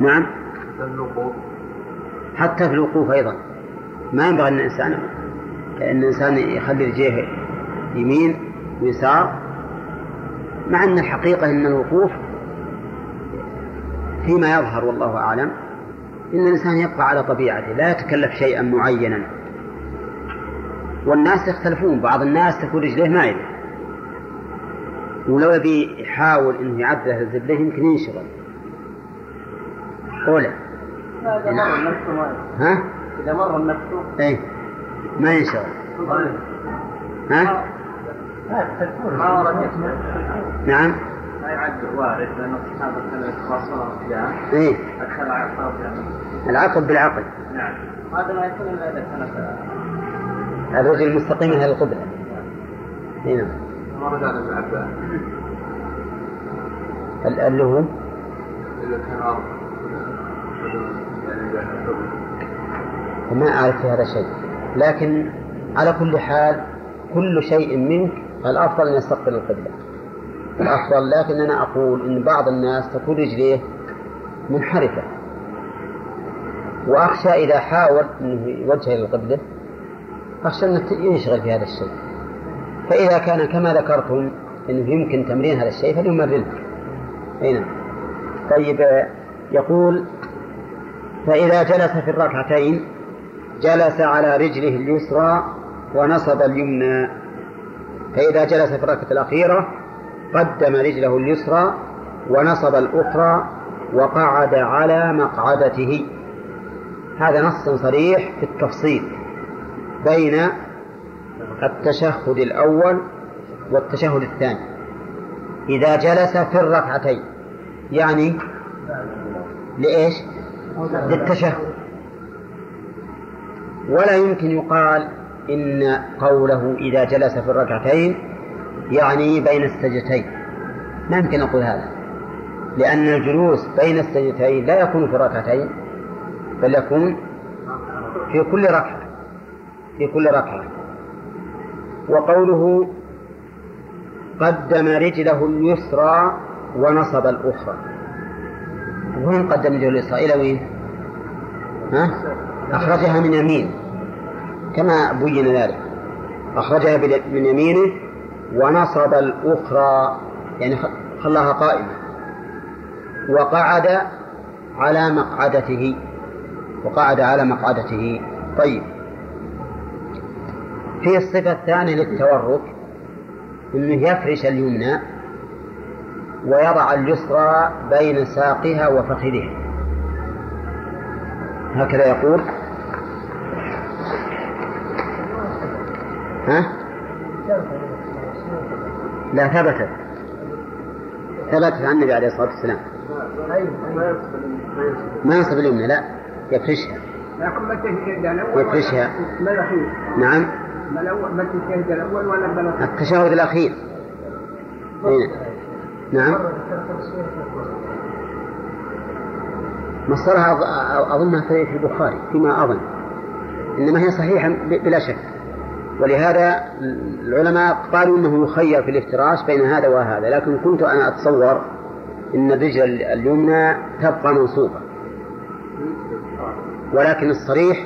نعم. حتى في الوقوف أيضا. ما ينبغي أن الإنسان أن الإنسان يخلي رجليه يمين ويسار. مع أن الحقيقة أن الوقوف فيما يظهر والله أعلم. إن الإنسان يبقى على طبيعته. لا يتكلف شيئا معينا. والناس يختلفون بعض الناس تكون رجليه مايلة ولو يبي يحاول إنه يعدل الزبده يمكن ينشغل. قوله النفس ها؟ إذا مر النفس. إيه. ما ينشغل. ها؟ ما ورد نعم. ما يعد وارد لأن الصحابة كانوا يتواصلون إيه. عقاب العقل بالعقل. نعم. هذا ما يكون إلا إذا كانت الرجل مستقيما على القبلة نعم. ورد عن ابن عباس ال- اللي هو؟ ما أعرف في هذا شيء. لكن على كل حال كل شيء منك الأفضل أن يستقبل القبلة الأفضل لكن أنا أقول إن بعض الناس تكون رجليه منحرفة. وأخشى إذا حاول أنه يوجه إلى القبلة أخشى أنه ينشغل في هذا الشيء فإذا كان كما ذكرتم أنه يمكن تمرين هذا الشيء فليمرنه. أي نعم. طيب آه، يقول فإذا جلس في الركعتين جلس على رجله اليسرى ونصب اليمنى. فإذا جلس في الركعة الأخيرة قدم رجله اليسرى ونصب الأخرى وقعد على مقعدته. هذا نص صريح في التفصيل. بين التشهد الأول والتشهد الثاني. إذا جلس في الركعتين يعني لإيش؟ للتشهد. ولا يمكن يقال إن قوله إذا جلس في الركعتين يعني بين السجدتين. ما يمكن أقول هذا لأن الجلوس بين السجدتين لا يكون في الركعتين بل يكون في كل ركعة. في كل ركعة. وقوله قدم رجله اليسرى ونصب الأخرى. وين قدم رجله اليسرى؟ إلى وين؟ ها؟ أخرجها من يمين كما بين ذلك. أخرجها من يمينه ونصب الأخرى. يعني خلاها قائمة. وقعد على مقعدته. وقعد على مقعدته. طيب. في الصفة الثانية للتورك أنه يفرش اليمنى ويضع اليسرى بين ساقها وفخذها. هكذا يقول. ها؟ لا ثبتت. ثبتت عن النبي عليه الصلاة والسلام. ما ينصب اليمنى لا يفرشها. التشهد الأول الأخير. نعم. ما الأول ولا التشهد الأخير. هنا. نعم. مصدرها أظ- أظنها في في البخاري فيما أظن. إنما هي صحيحة بلا شك. ولهذا العلماء قالوا إنه يخير في الافتراش بين هذا وهذا. لكن كنت أنا أتصور إن الرجل اليمنى تبقى منصوبة. ولكن الصريح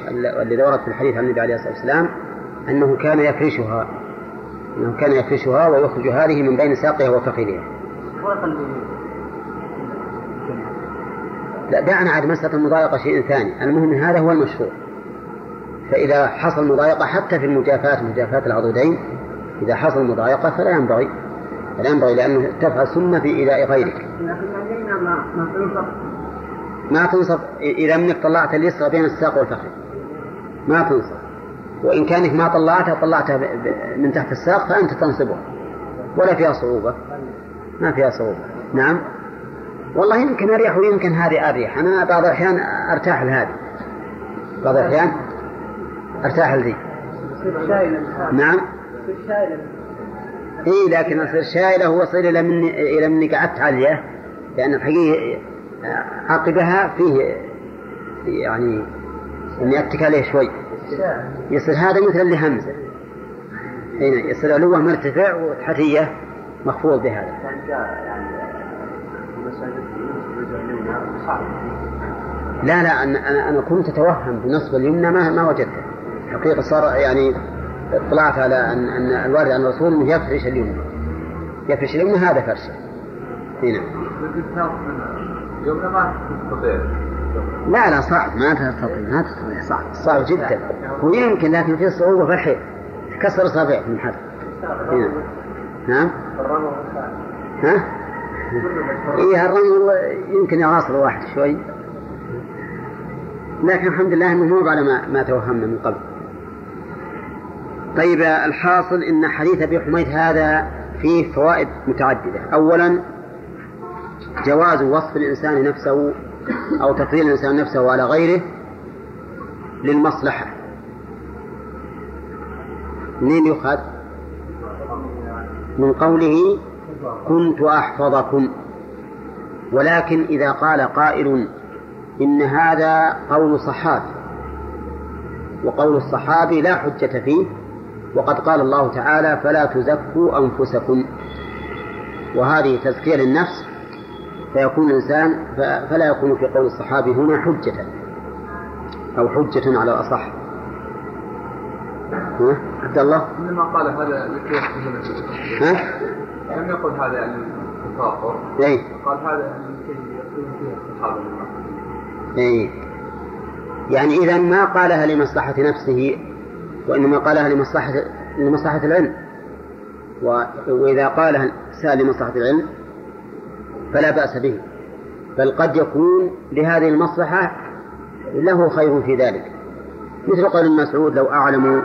الذي ورد في الحديث عن النبي عليه الصلاة والسلام أنه كان يفرشها أنه كان يفرشها ويخرج هذه من بين ساقها وفخذها. لا دعنا عاد مسألة المضايقة شيء ثاني. المهم هذا هو المشروع. فإذا حصل مضايقة حتى في المجافاة مجافاة العضدين إذا حصل مضايقة فلا ينبغي فلا ينبغي لأنه تفعل سنة في إيذاء غيرك. ما تنصب إذا منك طلعت اليسرى بين الساق والفخذ. ما تنصب وإن كانك ما طلعتها طلعتها من تحت الساق فأنت تنصبها. ولا فيها صعوبة. ما فيها صعوبة. نعم. والله يمكن أريح ويمكن هذه أريح. أنا بعض الأحيان أرتاح لهذه. بعض الأحيان أرتاح لذي. نعم. إي لكن اصير شايله هو يصير إلى مني إلى مني قعدت عليه لأن الحقيقة عقبها فيه يعني اني اتك عليه شوي. يصير هذا مثل اللي همزه هنا يصير علوة مرتفع وتحتيه مخفوض بهذا. لا لا أنا أنا كنت أتوهم بنصب اليمنى ما ما وجدته. حقيقة صار يعني اطلعت على أن أن الوارد عن الرسول أنه يفرش اليمنى. يفرش اليمنى هذا فرشه. هنا. لا لا صعب. ما تستطيع ما تستطيع. صعب. صعب جدا. ويمكن لكن في صعوبة في الحيل. كسر اصابعك من حد هنا ها؟ ها؟ إيه الرمل يمكن يعاصر واحد شوي. لكن الحمد لله إنه مو على ما, ما توهمنا من قبل. طيب الحاصل إن حديث أبي حميد هذا فيه فوائد متعددة. اولا جواز وصف الإنسان نفسه أو تفضيل الإنسان نفسه على غيره للمصلحة. منين يؤخذ؟ من قوله كنت أحفظكم ولكن إذا قال قائل إن هذا قول صحابي وقول الصحابي لا حجة فيه وقد قال الله تعالى فلا تزكوا أنفسكم وهذه تزكية للنفس فيكون الإنسان فلا يكون في قول الصحابي هنا حجة أو حجة على الأصح. ها؟ عبد الله؟ إنما قال هذا لكي ها؟ لم يقل هذا يعني التفاخر. اي قال هذا يعني لكي يكون فيه الصحابة. اي يعني إذا ما قالها لمصلحة نفسه وإنما قالها لمصلحة لمصلحة العلم. وإذا قالها سأل لمصلحة العلم فلا بأس به. بل قد يكون لهذه المصلحة له خير في ذلك. مثل قول ابن مسعود لو أعلم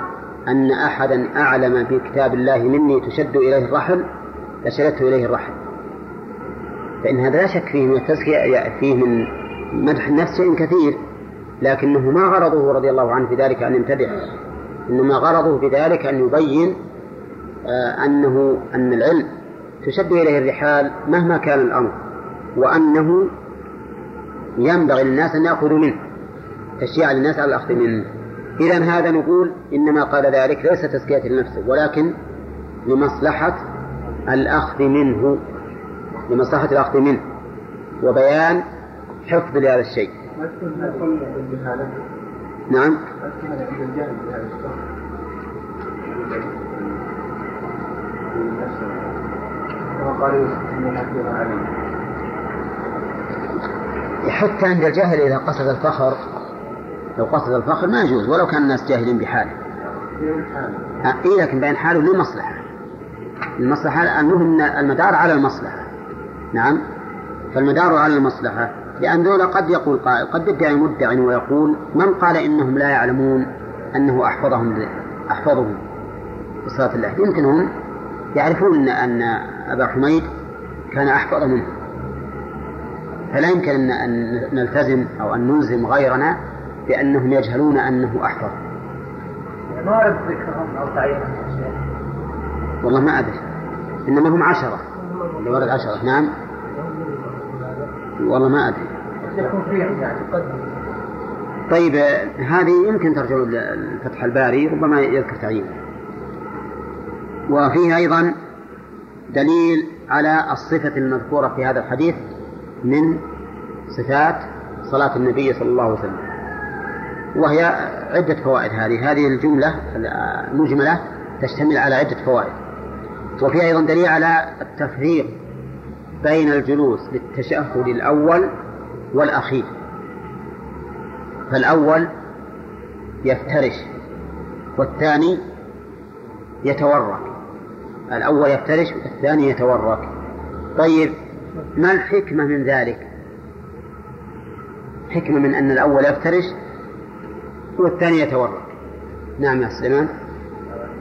أن أحدا أعلم في كتاب الله مني تشد إليه الرحل لشددت إليه الرحل فإن هذا لا شك فيه من التزكية فيه من مدح النفس شيء كثير. لكنه ما غرضه رضي الله عنه في ذلك أن يمتدح. إنما غرضه بذلك أن يبين آه، أنه أن العلم تشد إليه الرحال مهما كان الأمر وأنه ينبغي للناس أن يأخذوا منه تشجيع للناس على الأخذ منه. إذا هذا نقول إنما قال ذلك ليس تزكية لنفسه ولكن لمصلحة الأخذ منه لمصلحة الأخذ منه وبيان حفظ لهذا الشيء. نعم. حتى عند الجاهل إذا قصد الفخر. لو قصد الفخر ما يجوز ولو كان الناس جاهلين بحاله. إيه لكن بين حاله لمصلحة المصلحة المهم المدار على المصلحة. نعم؟ فالمدار على المصلحة لأن ذولا قد يقول قائل قد يدعي مدع ويقول من قال إنهم لا يعلمون أنه أحفظهم أحفظهم بصلاة الله. يمكن هم يعرفون أن أبا حميد كان أحفظ منه. فلا يمكن أن نلتزم أو أن نلزم غيرنا بأنهم يجهلون أنه أحفظ. ما ورد ذكرهم أو تعيينهم والله ما أدري. إنما هم عشرة. اللي ورد عشرة. نعم. والله ما أدري. يعني طيب هذه يمكن ترجع لفتح الباري ربما يذكر تعيين. وفيه أيضا دليل على الصفة المذكورة في هذا الحديث من صفات صلاة النبي صلى الله عليه وسلم. وهي عدة فوائد هذه. هذه الجملة المجملة تشتمل على عدة فوائد. وفي أيضا دليل على التفريق بين الجلوس للتشهد الأول والأخير. فالأول يفترش والثاني يتورك. الأول يفترش والثاني يتورك طيب ما الحكمة من ذلك؟ حكمة من أن الأول يفترش والثاني يتورك نعم يا سليمان.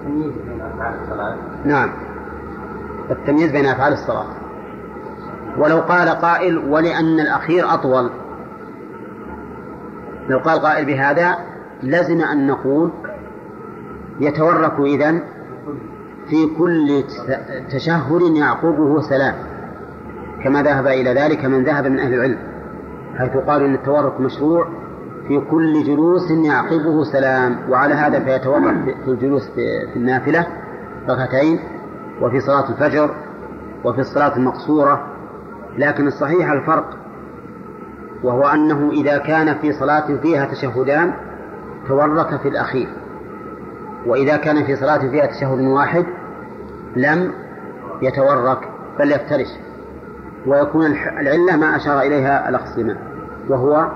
التمييز بين أفعال الصلاة نعم. التمييز بين أفعال الصلاة. ولو قال قائل ولأن الأخير أطول. لو قال قائل بهذا لزم أن نقول يتورك إذن في كل تشهد يعقبه سلام كما ذهب إلى ذلك من ذهب من أهل العلم حيث قالوا أن التورك مشروع في كل جلوس يعقبه سلام وعلى هذا فيتورك في الجلوس في النافلة ركعتين وفي صلاة الفجر وفي الصلاة المقصورة لكن الصحيح الفرق وهو أنه إذا كان في صلاة فيها تشهدان تورك في الأخير. وإذا كان في صلاة فيها تشهد واحد لم يتورك بل يفترش. ويكون العلة ما أشار إليها الأخ سليمان وهو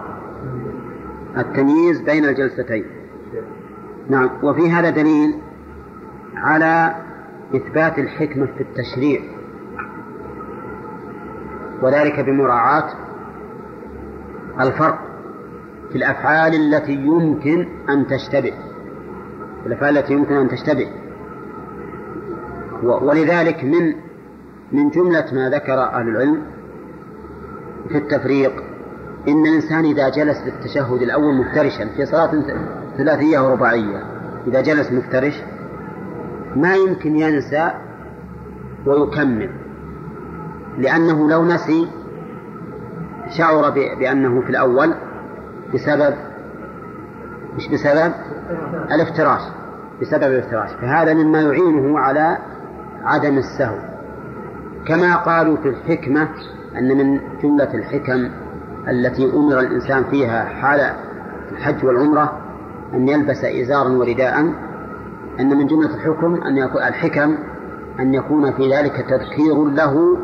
التمييز بين الجلستين. نعم. وفي هذا دليل على إثبات الحكمة في التشريع. وذلك بمراعاة الفرق في الأفعال التي يمكن أن تشتبه. الأفعال التي يمكن أن تشتبه. ولذلك من من جملة ما ذكر أهل العلم في التفريق إن الإنسان إذا جلس للتشهد الأول مفترشا في صلاة ثلاثية ورباعية إذا جلس مفترش ما يمكن ينسى ويكمل لأنه لو نسي شعر بأنه في الأول بسبب مش بسبب؟ الافتراش. بسبب الافتراش فهذا مما يعينه على عدم السهو. كما قالوا في الحكمة أن من جملة الحكم التي أمر الإنسان فيها حال الحج والعمرة أن يلبس إزارا ورداء أن من جملة الحكم أن يكون الحكم أن يكون في ذلك تذكير له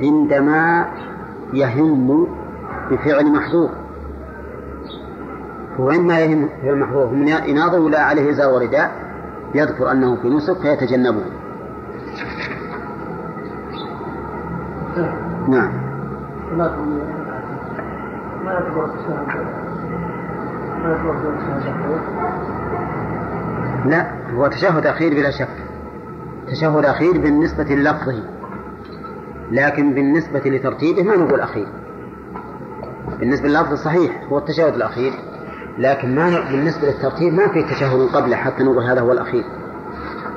عندما يهم بفعل محظور عندما يهم بفعل محظور من يناظر ولا عليه إزار ورداء يذكر أنه في نسك فيتجنبه نعم. لا هو تشهد أخير بلا شك. تشهد أخير بالنسبة للفظه. لكن بالنسبة لترتيبه ما نقول أخير. بالنسبة لللفظ صحيح هو التشهد الأخير. لكن ما بالنسبة للترتيب ما في تشهد قبله حتى نقول هذا هو الأخير.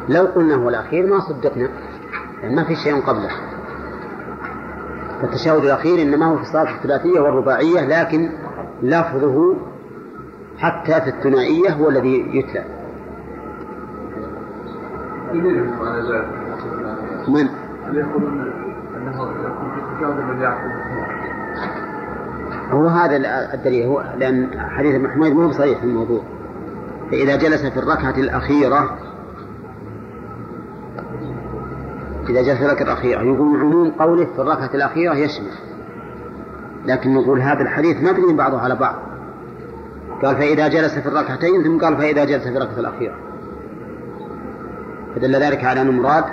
لو قلنا هو الأخير ما صدقنا يعني ما في شيء قبله. فالتشهد الأخير إنما هو في الصلاة الثلاثية والرباعية لكن لفظه حتى في الثنائية هو الذي يتلى. من؟ يقولون انه هو هذا الدليل هو لأن حديث ابن حميد مو صحيح في الموضوع. فإذا جلس في الركعة الأخيرة إذا جلس في الركعة الأخيرة يقول عموم قوله في الركعة الأخيرة يشمل لكن نقول هذا الحديث مبني بعضه على بعض. قال فإذا جلس في الركعتين ثم قال فإذا جلس في الركعة الأخيرة. فدل ذلك على أن المراد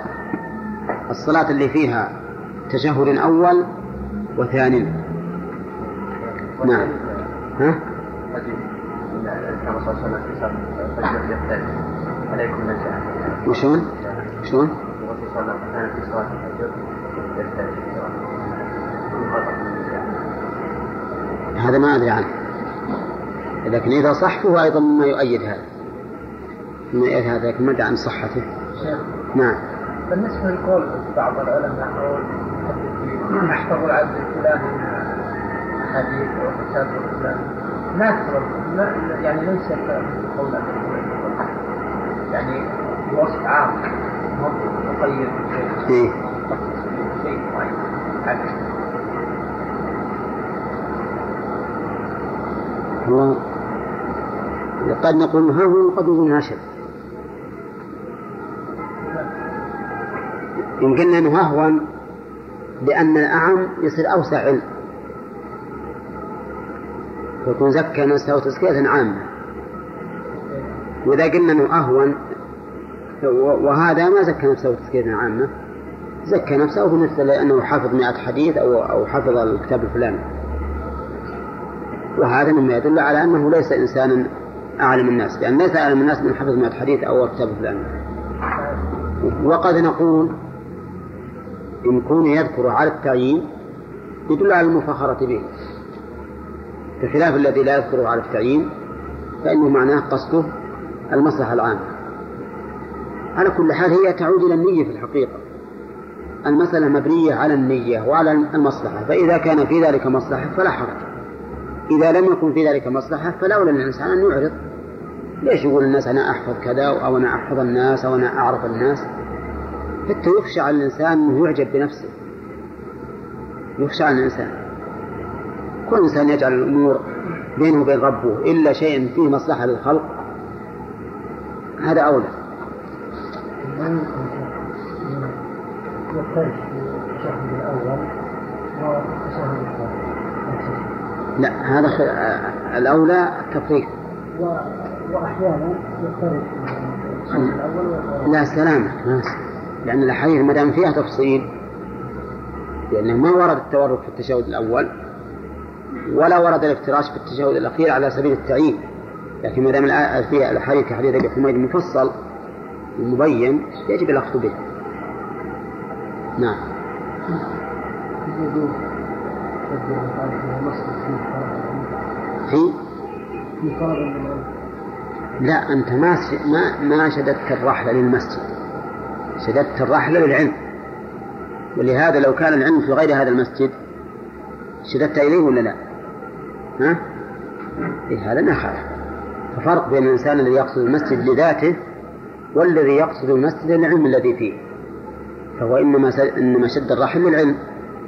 الصلاة اللي فيها تشهد أول وثاني. نعم ها؟ كما صلى الله عليه وسلم عليكم وشون؟ شلون؟ الرسول صلى الله عليه وسلم كان في صلاة الفجر هذا ما أدري عنه لكن إذا صح فهو أيضا مما يؤيد هذا مما يؤيد هذا لكن ما أدري عن صحته نعم بالنسبة لقول بعض العلماء أو يحفظ العبد الفلاني حديث أو كتاب الإسلام. لا تفرض لا يعني ليس قول يعني وصف عام. مقيد إيه؟ شيء معين. والله قد نقول ها هو قد يكون ناشد يمكن أنه أهون لأن الأعم يصير أوسع علم. يكون زكى نفسه تزكية عامة. وإذا قلنا أنه أهون وهذا ما زكى نفسه تزكية عامة زكى نفسه بالنسبة لأنه حفظ مئة حديث أو أو حفظ الكتاب الفلاني. وهذا مما يدل على أنه ليس إنسانا أعلم الناس لأن ليس أعلم الناس من حفظ مئة حديث أو الكتاب الفلاني. وقد نقول إن كون يذكر على التعيين يدل على المفاخرة به. بخلاف الذي لا يذكره على التعيين فإنه معناه قصده المصلحة العامة. على كل حال هي تعود إلى النية في الحقيقة. المسألة مبنية على النية وعلى المصلحة فإذا كان في ذلك مصلحة فلا حرج. إذا لم يكن في ذلك مصلحة فلولا للإنسان أن يعرض. ليش يقول الناس أنا أحفظ كذا أو أنا أحفظ الناس أو أنا أعرف الناس؟ حتى يخشى على الإنسان أنه يعجب بنفسه. يخشى على الإنسان. كل إنسان يجعل الأمور بينه وبين ربه إلا شيء فيه مصلحة للخلق هذا أولى. لا هذا الأولى التفريق. وأحيانا لا سلامة. لأن الأحاديث ما دام فيها تفصيل لأنه ما ورد التورك في التشهد الأول. ولا ورد الافتراش في التشهد الأخير على سبيل التعيين. لكن ما دام فيها الأحاديث كحديث أبي حميد مفصل ومبين يجب الأخذ به. نعم. في لا أنت ما ما ما شددت الرحلة للمسجد. شددت الرحلة للعلم. ولهذا لو كان العلم في غير هذا المسجد شددت إليه ولا لا؟ ها؟ إيه هذا ما خالف. ففرق بين الإنسان الذي يقصد المسجد لذاته والذي يقصد المسجد للعلم الذي فيه. فهو إنما إنما شد الرحل للعلم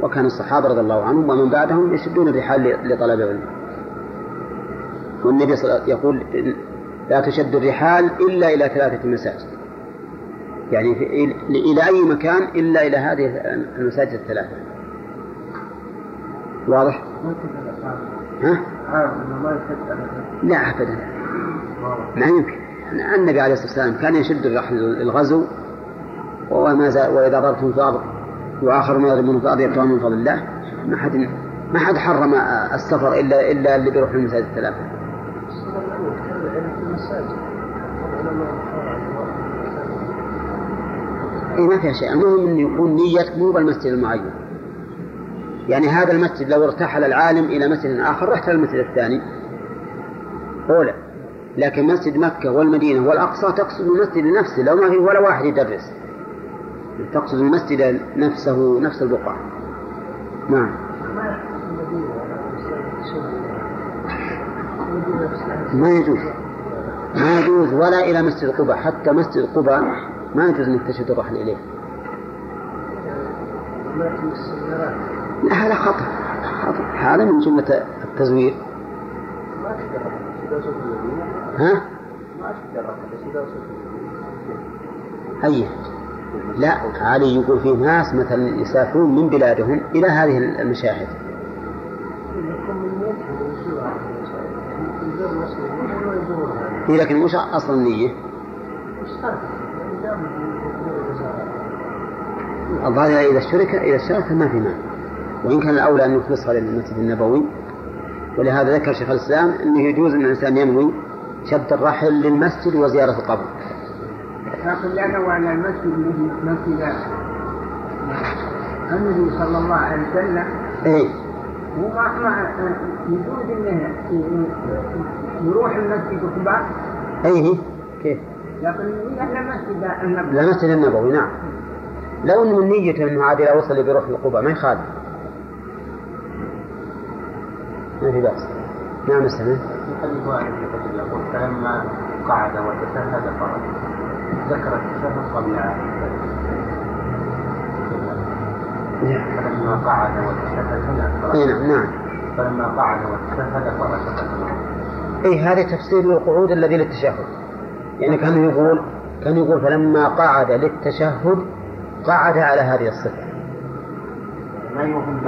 وكان الصحابة رضي الله عنهم ومن بعدهم يشدون الرحال لطلب العلم. والنبي صلى الله عليه وسلم يقول لا تشد الرحال إلا إلى ثلاثة مساجد. يعني إلى أي مكان إلا إلى هذه المساجد الثلاثة. واضح؟ ها؟ لا أبدا. ما يمكن. النبي عليه الصلاة والسلام كان يشد الرحل للغزو وما زال وإذا ضربتم في الأرض وآخر ما يضربون في الأرض يبتغون من فضل الله ما حد ما حد حرم السفر إلا إلا اللي بيروح المساجد الثلاثة. إيه ما فيها شيء. المهم أن يكون نيتك مو بالمسجد المعين. يعني هذا المسجد لو ارتحل العالم إلى مسجد آخر رحت للمسجد الثاني. أولى. لكن مسجد مكة والمدينة والأقصى تقصد المسجد نفسه لو ما في ولا واحد يدرس. تقصد المسجد نفسه نفس البقعة. نعم. ما يجوز. ما يجوز ولا إلى مسجد قباء. حتى مسجد قباء ما يجوز أنك تشد الرحل إليه. لا هذا خطأ هذا من جملة التزوير. ها؟ أي لا علي يقول في ناس مثلا يسافرون من بلادهم إلى هذه المشاهد. إيه لكن مش أصل النية الظاهر إذا اشترك إذا اشترك ما في مانع. وإن كان الأولى أن يخلصها للمسجد النبوي. ولهذا ذكر شيخ الإسلام أنه يجوز أن الإنسان ينوي شد الرحل للمسجد وزيارة القبر. لكن لأنه على المسجد مسجد النبي صلى الله عليه وسلم. إيه. هو ما يجوز إنه يروح المسجد قباء أيه. كيف؟ لكن المسجد النبوي. المسجد النبوي نعم. لو إنه من نيته إنه عاد إلى وصل بيروح القبة ما يخالف. ما في بأس. نعم السنة في حديث واحد يقول فلما قعد وتشهد فرج ذكر التشهد قبل. فلما قعد وتشهد نعم نعم. فلما قعد وتشهد فرج اي هذا تفسير للقعود الذي للتشهد. يعني كان يقول كان يقول فلما قعد للتشهد قعد على هذه الصفة. ما يوهم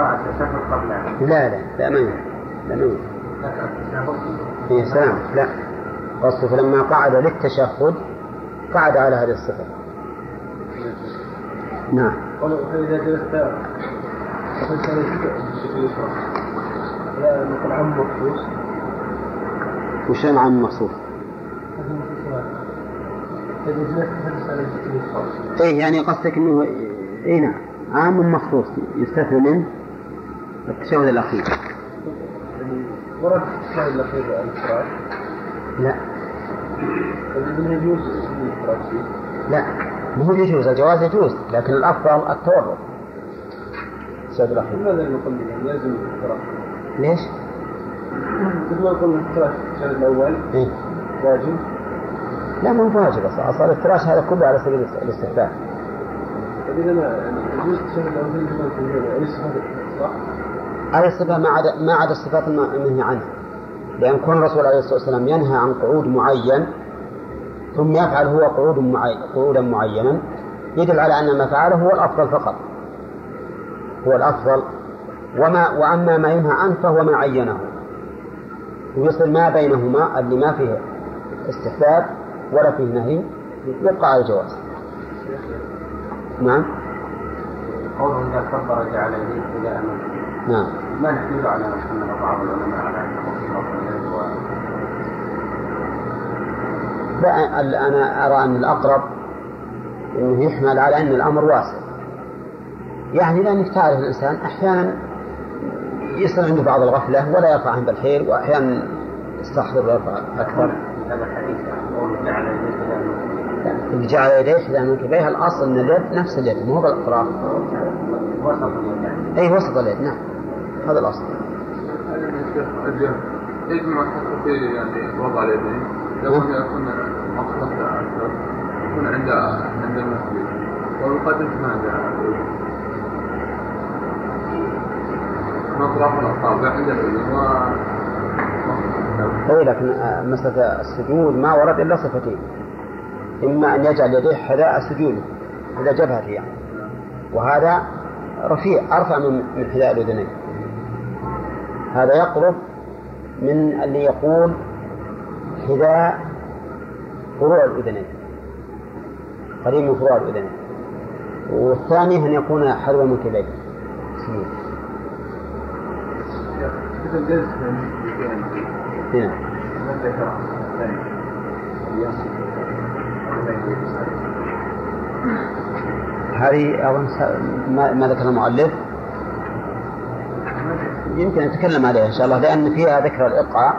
التشهد لا لا لا ما لا ما التشهد إيه سلام لا. قصده فلما قعد للتشهد قعد على هذه الصفة. نعم. فإذا جلست وقلت لا نقول عم مخصوص وش بشكل يسرى إيه يعني قصدك إنه اي نعم. عام مخصوص يستثنى منه. التشهد الأخير. يعني ورد الشاهد الأخير الافتراض لا. يجوز لا. ما هو يجوز الجواز يجوز لكن الأفضل التورط. التشهد الأخير. لماذا نقول لازم الافتراض؟ ليش؟ مثل ما قلنا الشهر الأول إيه؟ واجب. لا ما هو واجب أصلا. أصلا الافتراش هذا كله على سبيل الاستحباب. فإذا ما يعني يجوز الشهر الأول لما في صفة صح؟ على الصفة ما عدا ما عدا الصفات الم- المنهي عنها. لأن كون الرسول عليه الصلاة والسلام ينهى عن قعود معين ثم يفعل هو قعود معين قعودا معينا يدل على أن ما فعله هو الأفضل فقط. هو الأفضل. وما وأما ما ينهى عنه فهو ما عينه. ويصل ما بينهما اللي ما فيه استحباب ولا فيه نهي يبقى على الجواز. نعم. قوله إذا كبر جعل يديه إلى أمامه. نعم. ما نحمل على أن بعض العلماء على أنه أنا أرى أن الأقرب أنه يحمل على أن الأمر واسع. يعني لأنك تعرف الإنسان أحيانا يصير عنده بعض الغفلة ولا يرفع عند الحيل وأحيانا يستحضر ويرفع أكثر جعل يديه إلى منكبيه الأصل أن اليد نفس اليد مو بالأطراف. وسط اليد. أي وسط اليد نعم. هذا الأصل. يجمع حتى في يعني وضع اليدين ان يكون مصلحة أكثر يكون عند عند المسجد والمقدس ما عنده مطرح الاصابع عند الاذن و أي لكن آه، مسألة السجود ما ورد إلا صفتين. إما أن يجعل يديه حذاء سجوده حذاء جبهته يعني. وهذا رفيع أرفع من من حذاء الأذنين هذا يقرب من اللي يقول حذاء فروع الأذنين. قريب من فروع الأذنين. والثاني أن يكون سجود إذا جلست هنا هذه أظن ما ذكر المؤلف؟ يمكن نتكلم عليها إن شاء الله لأن فيها ذكر الإقعاء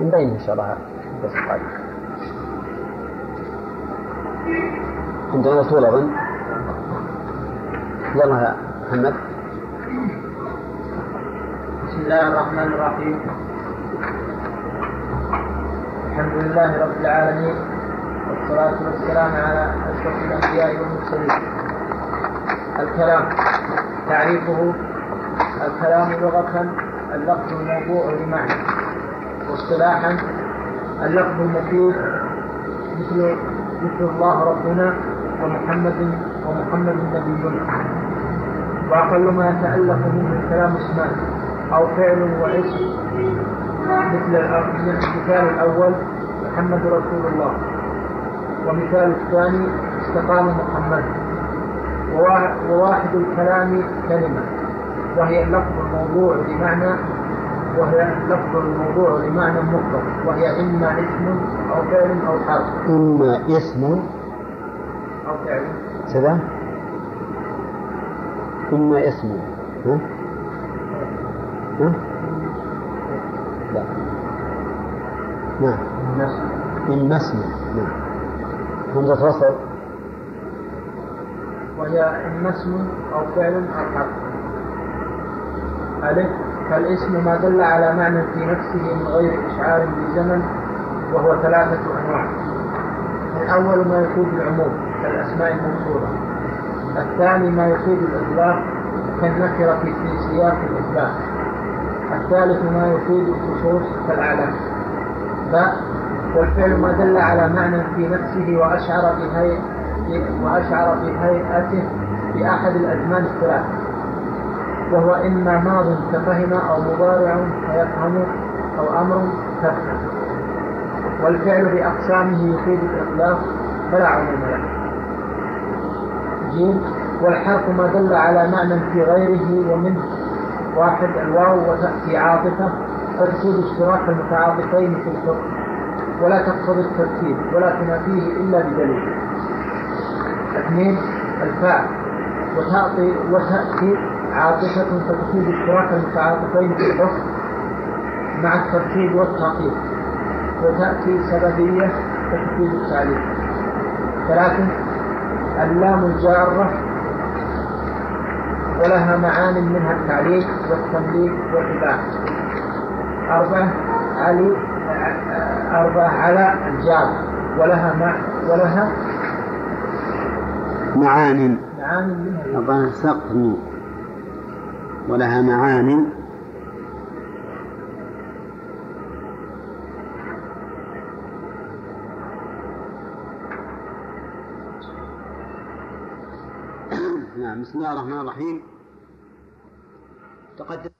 نبين إن شاء الله. بس القادم عندنا طول أظن؟ يلا يا محمد. بسم الله الرحمن الرحيم. الحمد لله رب العالمين والصلاة والسلام على أشرف الأنبياء والمرسلين. الكلام تعريفه الكلام لغة اللفظ الموضوع لمعنى. واصطلاحا اللفظ المفيد مثل مثل الله ربنا ومحمد ومحمد نبينا. وأقل ما يتألف منه الكلام اسمان أو فعل واسم مثل المثال الأول محمد رسول الله. ومثال الثاني استقام محمد. ووا- وواحد الكلام كلمة. وهي اللفظ الموضوع لمعنى وهي اللفظ الموضوع لمعنى مطلق. وهي إما اسم أو فعل أو حرف. إما اسم. أو فعل. كذا. إما اسم. ها؟ ها؟ لا. نعم. إما اسم. نعم. همزة وصل وهي إما اسم أو فعل أو حرف. ألف فالاسم ما دل على معنى في نفسه من غير إشعار بزمن وهو ثلاثة أنواع. الأول ما يفيد العموم كالأسماء الموصولة. الثاني ما يفيد الإطلاق كالنكرة في سياق الإثبات. الثالث ما يفيد الخصوص كالأعلام باء والفعل ما دل على معنى في نفسه وأشعر بهيئة وأشعر بهيئته في أحد الأزمان الثلاثة وهو إما ماض كفهم أو مضارع فيفهم أو أمر تفهم والفعل بأقسامه يفيد الإطلاق فلا عموم له. جيم. والحرف ما دل على معنى في غيره ومنه. واحد الواو وتأتي عاطفة فتفيد اشتراك المتعاطفين في الفرق. ولا تقتضي الترتيب ولا تنافيه إلا بدليل. اثنين الفاء وتأتي وتأتي عاطفة فتفيد اشتراك المتعاطفين في الحكم مع الترتيب والتعقيد وتأتي سببية فتفيد التعليل ثلاثة اللام الجارة ولها معان منها التعليق والتمليك والإباحة. أربعة علي أربعة على الجار ولها مع ولها معان. معان منها. الظاهر سقط ولها معان. نعم بسم الله الرحمن الرحيم. تقدم